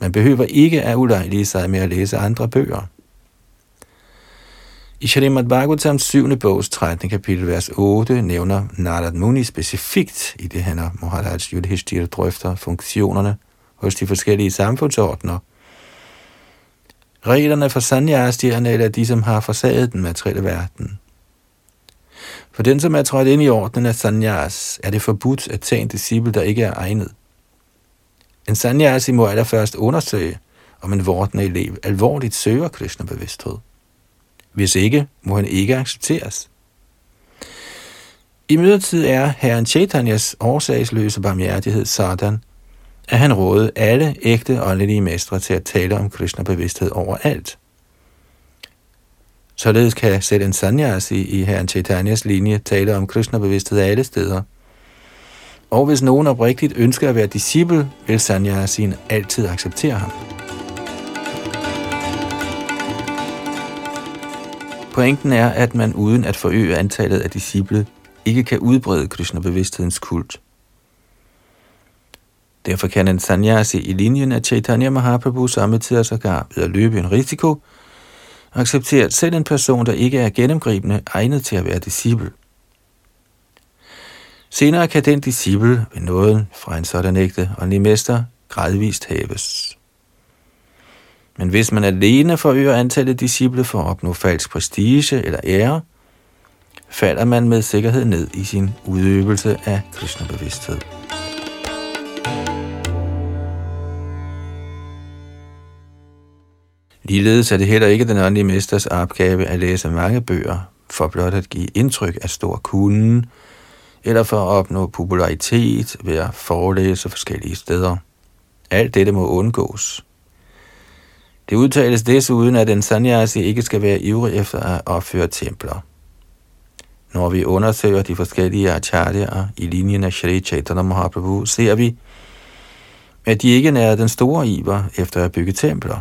A: Man behøver ikke at ulejlige sig med at læse andre bøger. I Shalimad Bhagavatams 7. bogs 13. kapitel, vers 8, nævner Narad Muni specifikt, i det han og Maharaj Yudhishthira drøfter funktionerne hos de forskellige samfundsordner, Reglerne for sanyasierne eller de, som har forsaget den materielle verden. For den, som er trådt ind i ordenen af sanyas, er det forbudt at tage en disciple, der ikke er egnet. En sanyasi må allerførst undersøge, om en vortende elev alvorligt søger Krishna-bevidsthed. Hvis ikke, må han ikke accepteres. I midlertid er herren Chaitanyas årsagsløse barmhjertighed sådan, at han rådede alle ægte åndelige mestre til at tale om Krishna-bevidsthed overalt. Således kan selv en sanyasi i herren Chaitanyas linje tale om Krishna-bevidsthed alle steder. Og hvis nogen oprigtigt ønsker at være disciple, vil sanyasien altid acceptere ham. Pointen er, at man uden at forøge antallet af disciple, ikke kan udbrede Krishna-bevidsthedens kult. Derfor kan en sanyasi i linjen af Chaitanya Mahaprabhu samtidig sågar ved at løbe en risiko, acceptere selv en person, der ikke er gennemgribende egnet til at være disciple. Senere kan den disciple ved nåden fra en sådan ægte og mester gradvist haves. Men hvis man alene forøger antallet disciple for at opnå falsk prestige eller ære, falder man med sikkerhed ned i sin udøvelse af Krishna-bevidsthed. Ligeledes er det heller ikke den åndelige mesters opgave at læse mange bøger, for blot at give indtryk af stor kunden, eller for at opnå popularitet ved at forelæse forskellige steder. Alt dette må undgås. Det udtales desuden, at en sanyasi ikke skal være ivrig efter at opføre templer. Når vi undersøger de forskellige acharyaer i linjen af Shri Chaitanya Mahaprabhu, ser vi, at de ikke er den store iver efter at bygge templer.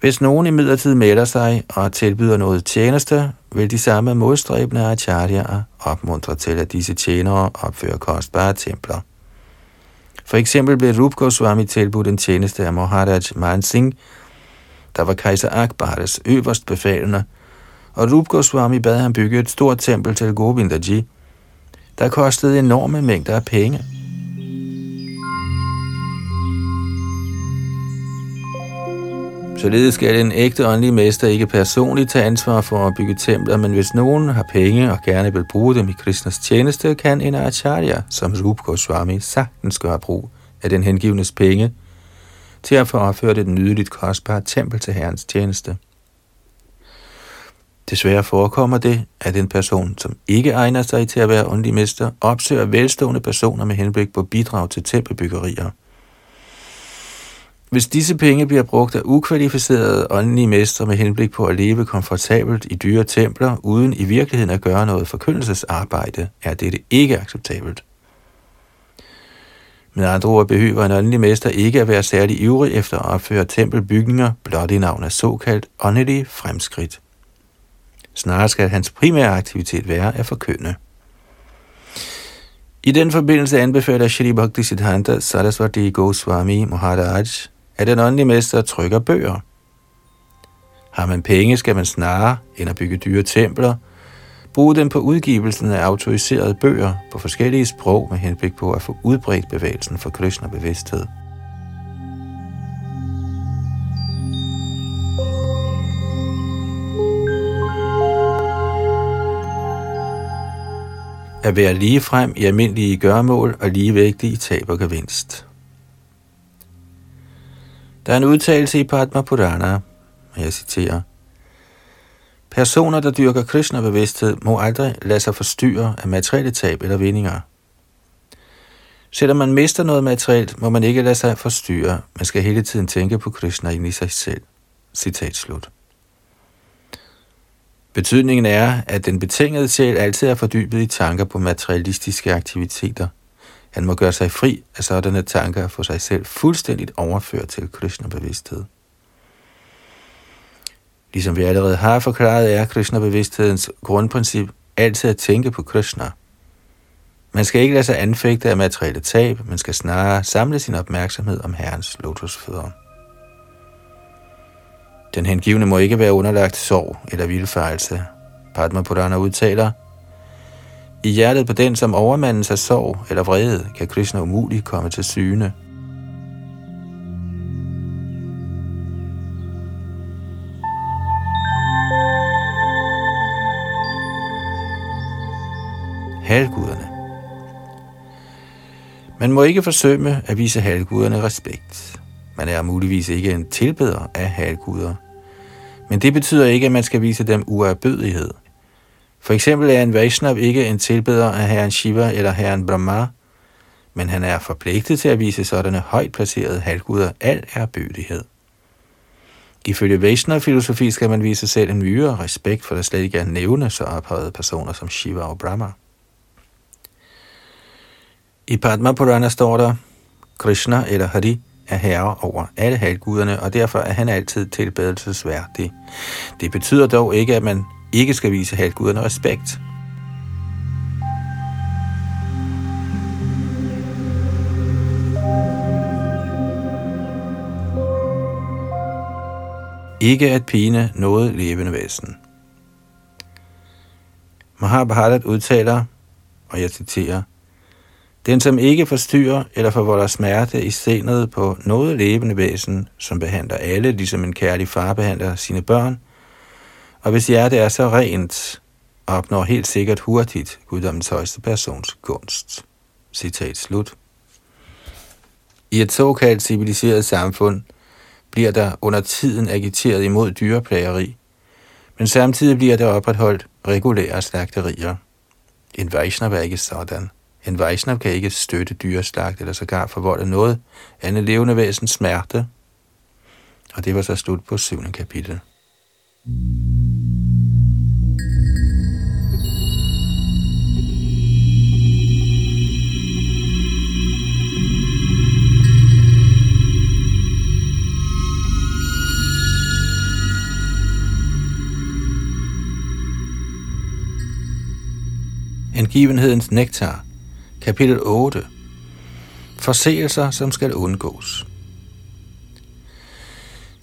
A: Hvis nogen imidlertid melder sig og tilbyder noget tjeneste, vil de samme modstræbende acharyaer opmuntre til, at disse tjenere opfører kostbare templer. For eksempel blev Rup Goswami tilbudt en tjeneste af Maharaj Man Singh, der var kejser Akbares øverst befalende, og Rup Goswami bad ham bygge et stort tempel til Govindaji, der kostede enorme mængder af penge. Således skal en ægte åndelig mester ikke personligt tage ansvar for at bygge templer, men hvis nogen har penge og gerne vil bruge dem i Krishnas tjeneste, kan en acharya, som Rup Goswami, sagtens gøre brug af den hengivnes penge til at få opført et nydeligt kostbart tempel til herrens tjeneste. Desværre forekommer det, at en person, som ikke egner sig til at være åndelig mester, opsøger velstående personer med henblik på bidrag til tempelbyggerier – hvis disse penge bliver brugt af ukvalificerede åndelige mestre med henblik på at leve komfortabelt i dyre templer, uden i virkeligheden at gøre noget forkyndelsesarbejde, er dette ikke acceptabelt. Med andre ord behøver en åndelig mester ikke at være særlig ivrig efter at opføre tempelbygninger blot i navn af såkaldt åndelige fremskridt. Snarere skal hans primære aktivitet være at forkynde. I den forbindelse anbefaler Shri Bhakti Siddhanta Saraswati Goswami Maharaj at den åndelige mester trykker bøger. Har man penge, skal man snarere, end at bygge dyre templer, bruge dem på udgivelsen af autoriserede bøger på forskellige sprog med henblik på at få udbredt bevægelsen for Krishna-bevidsthed. At være lige frem i almindelige gørmål og ligevægtig i tab og gevinst. Der er en udtalelse i Padma Purana, og jeg citerer, Personer, der dyrker Krishna-bevidsthed, må aldrig lade sig forstyrre af materielle tab eller vindinger. Selvom man mister noget materielt, må man ikke lade sig forstyrre. Man skal hele tiden tænke på Krishna ind i sig selv. Citat slut. Betydningen er, at den betingede sjæl altid er fordybet i tanker på materialistiske aktiviteter – han må gøre sig fri af sådanne tanker og få sig selv fuldstændigt overført til Krishna-bevidsthed. Ligesom vi allerede har forklaret, er Krishna-bevidsthedens grundprincip altid at tænke på Krishna. Man skal ikke lade sig anfægte af materielle tab, man skal snarere samle sin opmærksomhed om Herrens lotusfødder. Den hengivne må ikke være underlagt sorg eller vildfarelse. Padma Purana udtaler – i hjertet på den, som overmandes af sorg eller vrede, kan Krishna umuligt komme til syne. Halvguderne Man må ikke forsømme at vise halvguderne respekt. Man er muligvis ikke en tilbeder af halvguder. Men det betyder ikke, at man skal vise dem uerbødighed – for eksempel er en Vaishnav ikke en tilbeder af herren Shiva eller herren Brahma, men han er forpligtet til at vise sådanne højt placerede halvguder al erbødighed. Ifølge Vaishnav-filosofi skal man vise selv en myre respekt, for der slet ikke er nævne så ophøjede personer som Shiva og Brahma. I Padma Purana står der, Krishna eller Hari er herre over alle halvguderne, og derfor er han altid tilbedelsesværdig. Det betyder dog ikke, at man ikke skal vise halvguderne respekt. Ikke at pine noget levende væsen. Mahabharat udtaler, og jeg citerer, den, som ikke forstyrrer eller forvolder smerte i senet på noget levende væsen, som behandler alle, ligesom en kærlig far behandler sine børn, og hvis hjertet er så rent, opnår helt sikkert hurtigt guddommens højeste persons gunst. Citat slut. I et såkaldt civiliseret samfund bliver der under tiden agiteret imod dyreplageri, men samtidig bliver der opretholdt regulære slagterier. En Vaishnav er ikke sådan. En Vaishnav kan ikke støtte dyreslagt eller sågar forvolde noget andet levende væsens smerte. Og det var så slut på syvende kapitel. Hengivenhedens nektar Kapitel 8. Forseelser, som skal undgås.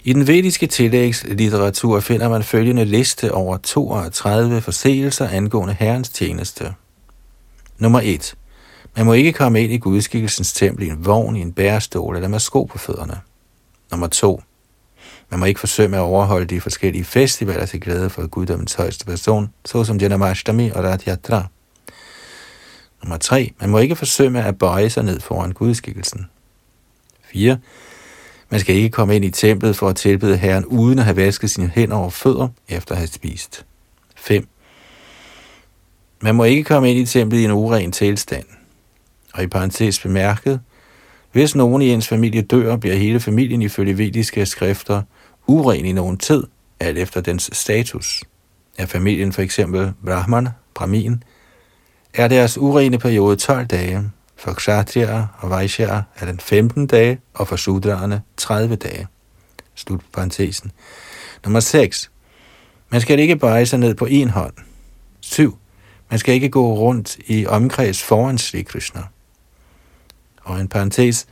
A: I den vediske tillægslitteratur finder man følgende liste over 32 forseelser angående Herrens tjeneste. Nummer 1. Man må ikke komme ind i gudskikkelsens tempel i en vogn, i en bærestol eller med sko på fødderne. Nummer 2. Man må ikke forsøge at overholde de forskellige festivaler til glæde for guddommens højeste person, såsom Janamashtami og Radhyatra. Nummer 3. Man må ikke forsømme at bøje sig ned foran gudskikkelsen. 4. Man skal ikke komme ind i templet for at tilbede Herren uden at have vasket sine hænder og fødder efter at have spist. 5. Man må ikke komme ind i templet i en uren tilstand. Og i parentes bemærket, hvis nogen i ens familie dør, bliver hele familien ifølge vediske skrifter uren i nogen tid, alt efter dens status. Er familien for eksempel Brahman, Brahmin, er deres urene periode 12 dage. For kshatriya og vaishya er den 15 dage, og for sudraerne 30 dage. Slut på parentesen. Nummer 6. Man skal ikke bøje sig ned på en hånd. 7. Man skal ikke gå rundt i omkreds foran Sri Krishna. Og en parentes.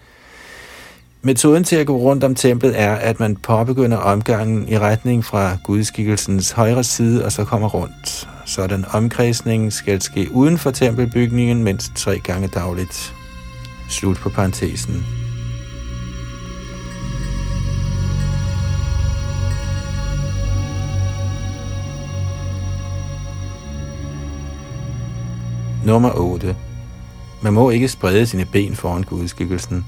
A: Metoden til at gå rundt om templet er, at man påbegynder omgangen i retning fra gudskikkelsens højre side, og så kommer rundt. Sådan omkredsning skal ske uden for tempelbygningen mindst tre gange dagligt. Slut på parentesen. Nummer 8. Man må ikke sprede sine ben foran gudskikkelsen.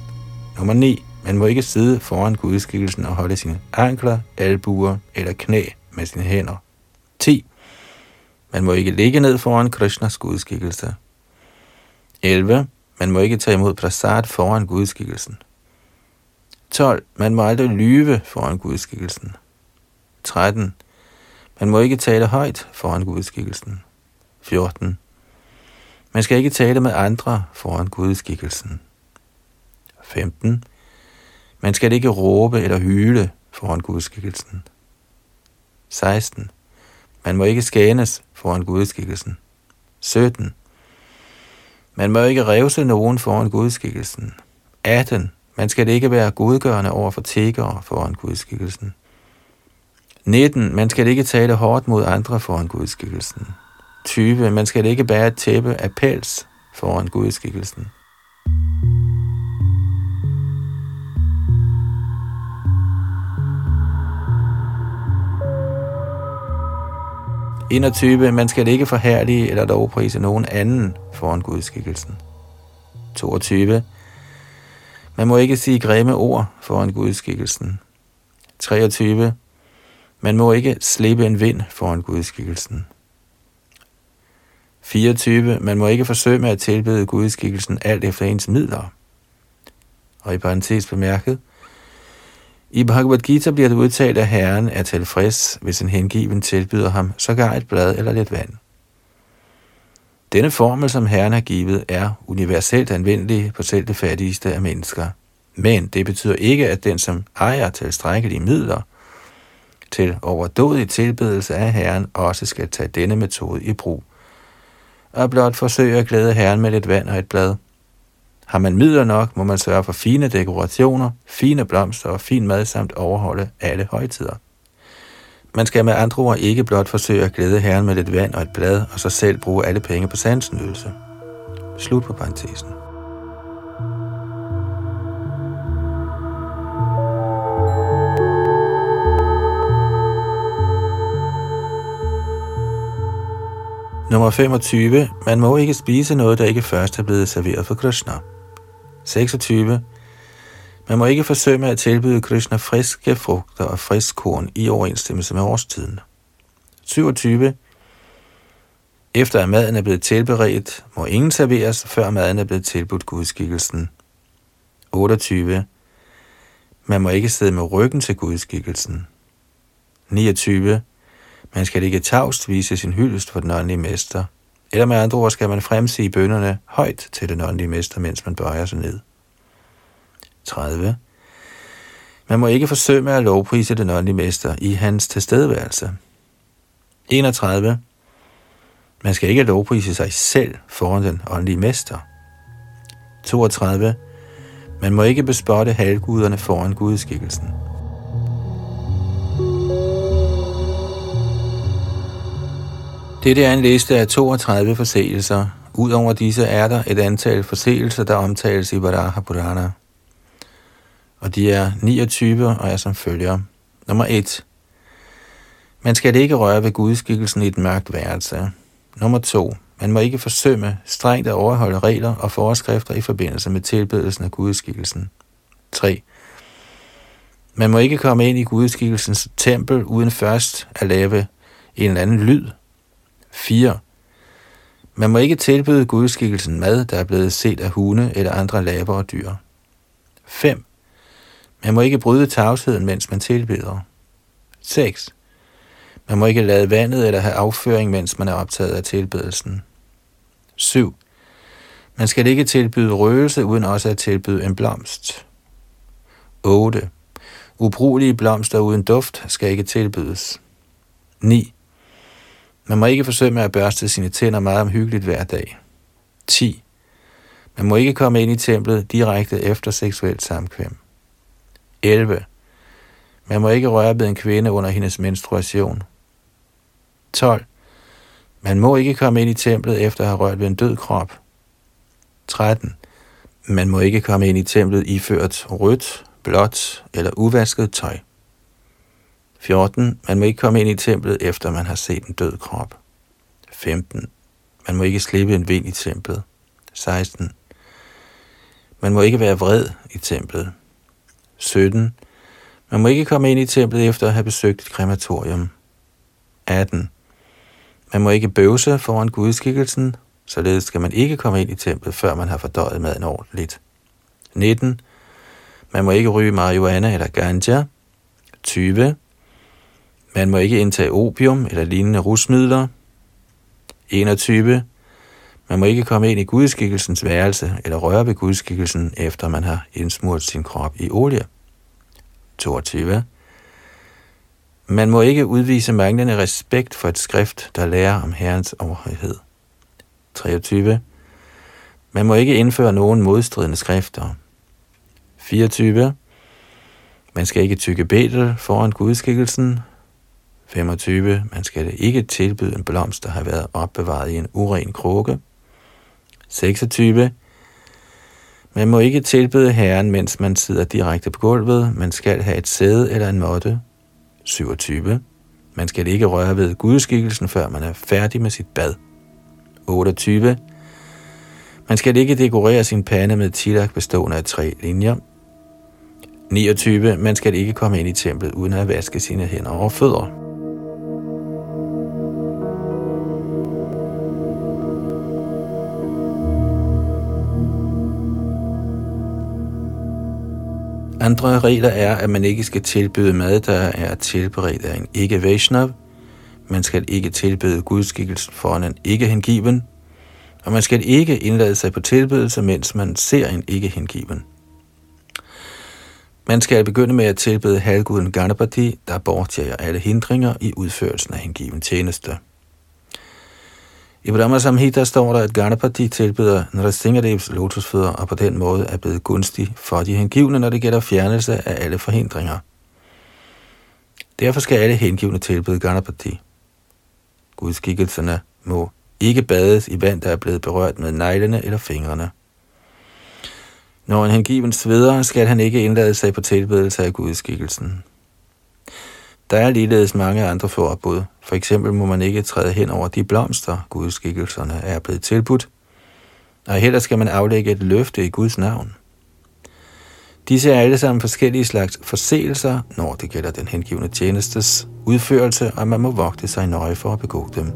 A: Nummer 9. Man må ikke sidde foran gudskikkelsen og holde sine ankler, albuer eller knæ med sine hænder. 10. Man må ikke ligge ned foran Krishnas gudskikkelse. 11. Man må ikke tage imod prasad foran gudskikkelsen. 12. Man må aldrig lyve foran gudskikkelsen. 13. Man må ikke tale højt foran gudskikkelsen. 14. Man skal ikke tale med andre foran gudskikkelsen. 15. Man skal ikke råbe eller hyle foran gudskikkelsen. 16. Man må ikke skænes foran gudskikkelsen. 17. Man må ikke revse nogen foran gudskikkelsen. 18. Man skal ikke være godgørende over for tiggere foran gudskikkelsen. 19. Man skal ikke tale hårdt mod andre foran gudskikkelsen. 20. Man skal ikke bære et tæppe af pels foran gudskikkelsen. 21. Man skal ikke forhærlige eller lovprise nogen anden foran gudskikkelsen. 22. Man må ikke sige grimme ord foran gudskikkelsen. 23. Man må ikke slippe en vind foran gudskikkelsen. 24. Man må ikke forsøge med at tilbede gudskikkelsen alt efter ens midler. Og i parentes bemærket, i Bhagavad Gita bliver det udtalt, at Herren er tilfreds, hvis en hengiven tilbyder ham sågar et blad eller lidt vand. Denne formel, som Herren har givet, er universelt anvendelig på selv det fattigste af mennesker. Men det betyder ikke, at den, som ejer tilstrækkelige midler til overdådig tilbedelse af Herren, også skal tage denne metode i brug. Og blot forsøge at glæde Herren med lidt vand og et blad. Har man midler nok, må man sørge for fine dekorationer, fine blomster og fin mad samt overholde alle højtider. Man skal med andre ord ikke blot forsøge at glæde herren med lidt vand og et blad, og så selv bruge alle penge på sansenydelse. Slut på parentesen. Nummer 25. Man må ikke spise noget, der ikke først er blevet serveret for Krishna. 26. Man må ikke forsøge at tilbyde Krishna friske frugter og frisk korn i overensstemmelse med årstiden. 27. Efter at maden er blevet tilberedt, må ingen serveres, før maden er blevet tilbudt gudskikkelsen. 28. Man må ikke sidde med ryggen til gudskikkelsen. 29. Man skal ikke tavst vise sin hyldest for den åndelige mester. Eller med andre ord skal man fremsige bønderne højt til den åndelige mester, mens man bøjer sig ned. 30. Man må ikke forsøge med at lovprise den åndelige mester i hans tilstedeværelse. 31. Man skal ikke lovprise sig selv foran den åndelige mester. 32. Man må ikke bespotte halvguderne foran gudskikkelsen. Dette er en liste af 32 forseelser. Udover disse er der et antal forseelser, der omtales i Varaha Purana. Og de er 29 og er som følger. Nummer 1. Man skal ikke røre ved gudskikkelsen i et mørkt værelse. Nummer 2. Man må ikke forsømme strengt at overholde regler og forskrifter i forbindelse med tilbedelsen af gudskikkelsen. 3. Man må ikke komme ind i gudskikkelsens tempel uden først at lave en eller anden lyd 4. Man må ikke tilbyde gudskikkelsen mad, der er blevet set af hunde eller andre laber og dyr. 5. Man må ikke bryde tavsheden, mens man tilbeder. 6. Man må ikke lade vandet eller have afføring, mens man er optaget af tilbedelsen. 7. Man skal ikke tilbyde røgelse, uden også at tilbyde en blomst. 8. Ubrugelige blomster uden duft skal ikke tilbydes. 9. Man må ikke forsøge med at børste sine tænder meget omhyggeligt hver dag. 10. Man må ikke komme ind i templet direkte efter seksuelt samkvem. 11. Man må ikke røre ved en kvinde under hendes menstruation. 12. Man må ikke komme ind i templet efter at have rørt ved en død krop. 13. Man må ikke komme ind i templet iført rødt, blåt eller uvasket tøj. 14. Man må ikke komme ind i templet, efter man har set en død krop. 15. Man må ikke slippe en vind i templet. 16. Man må ikke være vred i templet. 17. Man må ikke komme ind i templet efter at have besøgt et krematorium. 18. Man må ikke bøvse foran gudskikkelsen, således skal man ikke komme ind i templet, før man har fordøjet maden ordentligt. 19. Man må ikke ryge marihuana eller ganja. 20. Man må ikke indtage opium eller lignende rusmidler. 21. Man må ikke komme ind i gudskikkelsens værelse eller røre ved gudskikkelsen, efter man har indsmurt sin krop i olie. 22. Man må ikke udvise manglende respekt for et skrift, der lærer om Herrens overhøjhed. 23. Man må ikke indføre nogen modstridende skrifter. 24. Man skal ikke tykke betel foran gudskikkelsen, 25. Man skal ikke tilbyde en blomst, der har været opbevaret i en uren krukke. 26. Man må ikke tilbyde herren, mens man sidder direkte på gulvet. Man skal have et sæde eller en måtte. 27. Man skal ikke røre ved gudskikkelsen, før man er færdig med sit bad. 28. Man skal ikke dekorere sin pande med tilak bestående af tre linjer. 29. Man skal ikke komme ind i templet uden at vaske sine hænder og fødder. Andre regler er, at man ikke skal tilbyde mad, der er tilberedt af en ikke-Vaishnav. Man skal ikke tilbyde gudskikkelsen foran en ikke-hengiven. Og man skal ikke indlade sig på tilbedelse, mens man ser en ikke-hengiven. Man skal begynde med at tilbede halvguden Ganapati, der bortjager alle hindringer i udførelsen af hengiven tjeneste. I Brahma Samhita står der, at Ganapati tilbyder Nrsingadevs lotusfødder og på den måde er blevet gunstig for de hengivne, når det gælder fjernelse af alle forhindringer. Derfor skal alle hengivne tilbyde Ganapati. Gudskikkelserne må ikke bades i vand, der er blevet berørt med neglene eller fingrene. Når en hengiven sveder, skal han ikke indlade sig på tilbedelse af gudskikkelsen. Der er ligeledes mange andre forbud. For eksempel må man ikke træde hen over de blomster, gudskikkelserne er blevet tilbudt, og heller skal man aflægge et løfte i Guds navn. Disse er alle sammen forskellige slags forseelser, når det gælder den hengivende tjenestes udførelse, og man må vogte sig nøje for at begå dem.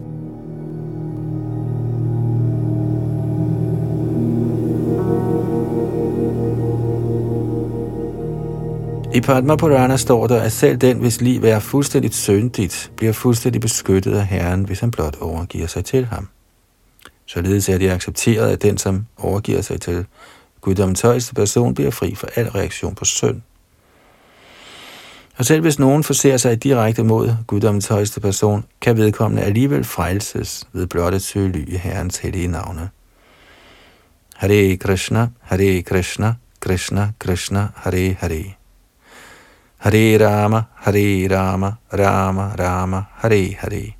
A: I Padma Purana står der, at selv den, hvis liv er fuldstændigt syndigt, bliver fuldstændig beskyttet af Herren, hvis han blot overgiver sig til ham. Således er det accepteret, at den, som overgiver sig til guddommens højeste person, bliver fri for al reaktion på synd. Og selv hvis nogen forser sig direkte mod guddommens højeste person, kan vedkommende alligevel frelses ved blot at søge ly i Herrens hellige navne. Hare Krishna, Hare Krishna, Krishna Krishna, Hare Hare. Hare Rama, Hare Rama, Rama Rama, Hare Hare.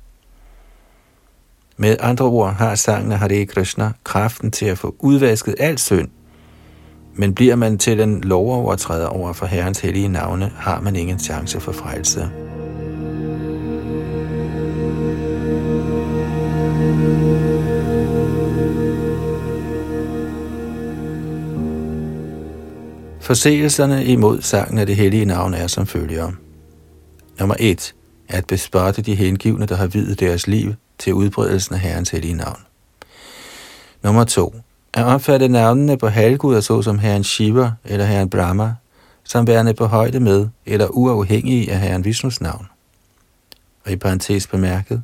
A: Med andre ord har sangen af Hare Krishna kraften til at få udvasket al synd. Men bliver man til en lovovertræder over for Herrens hellige navne, har man ingen chance for frelse. Forseelserne imod sangen af det hellige navn er som følger. Nummer 1. At bespotte de hengivne, der har videt deres liv til udbredelsen af Herrens hellige navn. Nummer 2. At opfatte navnene på halvguder såsom Herren Shiva eller Herren Brahma, som værende på højde med eller uafhængige af Herren Vishnus navn. Og i parentes bemærket,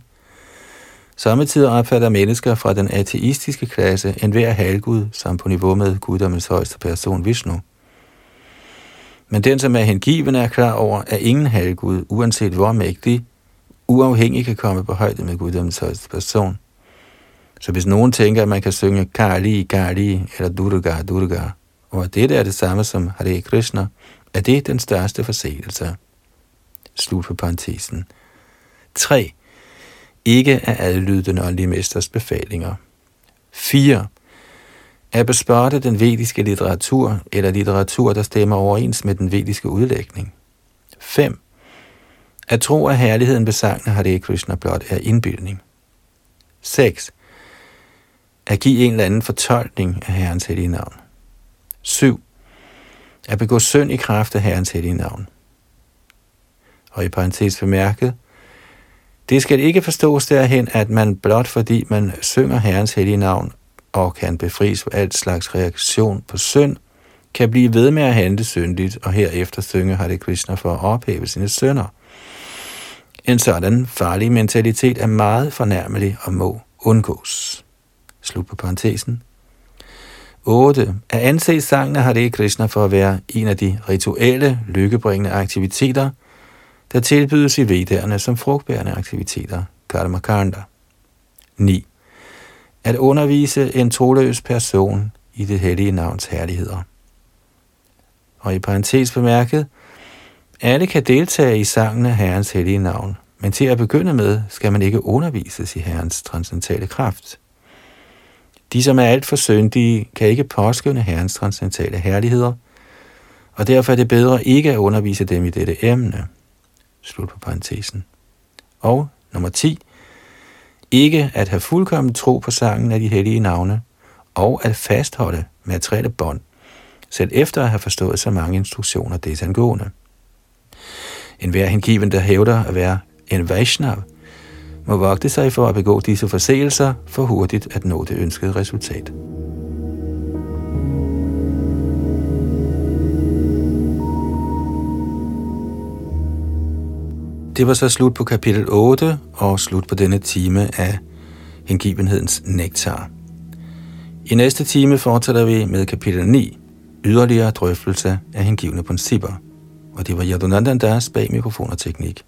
A: Samtidig opfatter mennesker fra den ateistiske klasse enhver halvgud som på niveau med guddommens højeste person Vishnu – men den, som er hengiven, er klar over, at ingen halvgud, uanset hvor mægtig, uafhængig kan komme på højde med guddommens højeste person. Så hvis nogen tænker, at man kan synge Kali, Kali eller Durga, Durga, og at det er det samme som Hare Krishna, er det den største forseelse. Slut på parentesen. 3. Ikke at adlyde den åndelige mesters befalinger. 4 at bespotte den vediske litteratur eller litteratur, der stemmer overens med den vediske udlægning. 5. At tro, at herligheden ved sangene Hare Krishna blot er indbildning. 6. At give en eller anden fortolkning af Herrens hellige navn. 7. At begå synd i kraft af Herrens hellige navn. Og i parentes bemærket, det skal ikke forstås derhen, at man blot fordi man synger Herrens hellige navn og kan befries for alt slags reaktion på synd, kan blive ved med at handle syndigt, og herefter synge Hare Krishna for at ophæve sine sønder. En sådan farlig mentalitet er meget fornærmelig og må undgås. Slut på parentesen. 8. At anse sangen af Hare Krishna for at være en af de rituelle, lykkebringende aktiviteter, der tilbydes i vedderne som frugtbærende aktiviteter, karma kanda. 9 at undervise en troløs person i det hellige navns herligheder. Og i parentes bemærket, alle kan deltage i sangen af Herrens hellige navn, men til at begynde med skal man ikke undervises i Herrens transcendentale kraft. De, som er alt for syndige, kan ikke påskynde Herrens transcendentale herligheder, og derfor er det bedre ikke at undervise dem i dette emne. Slut på parentesen. Og nummer 10. Ikke at have fuldkommen tro på sangen af de hellige navne, og at fastholde materielle bånd, selv efter at have forstået så mange instruktioner desangående. En hver hengiven, der hævder at være en Vaishnav, må vogte sig for at begå disse forseelser for hurtigt at nå det ønskede resultat. Det var så slut på kapitel 8 og slut på denne time af hengivenhedens nektar. I næste time fortsætter vi med kapitel 9, yderligere drøftelse af hengivne principper. Og det var Yadunandan Das bag mikrofon og teknik.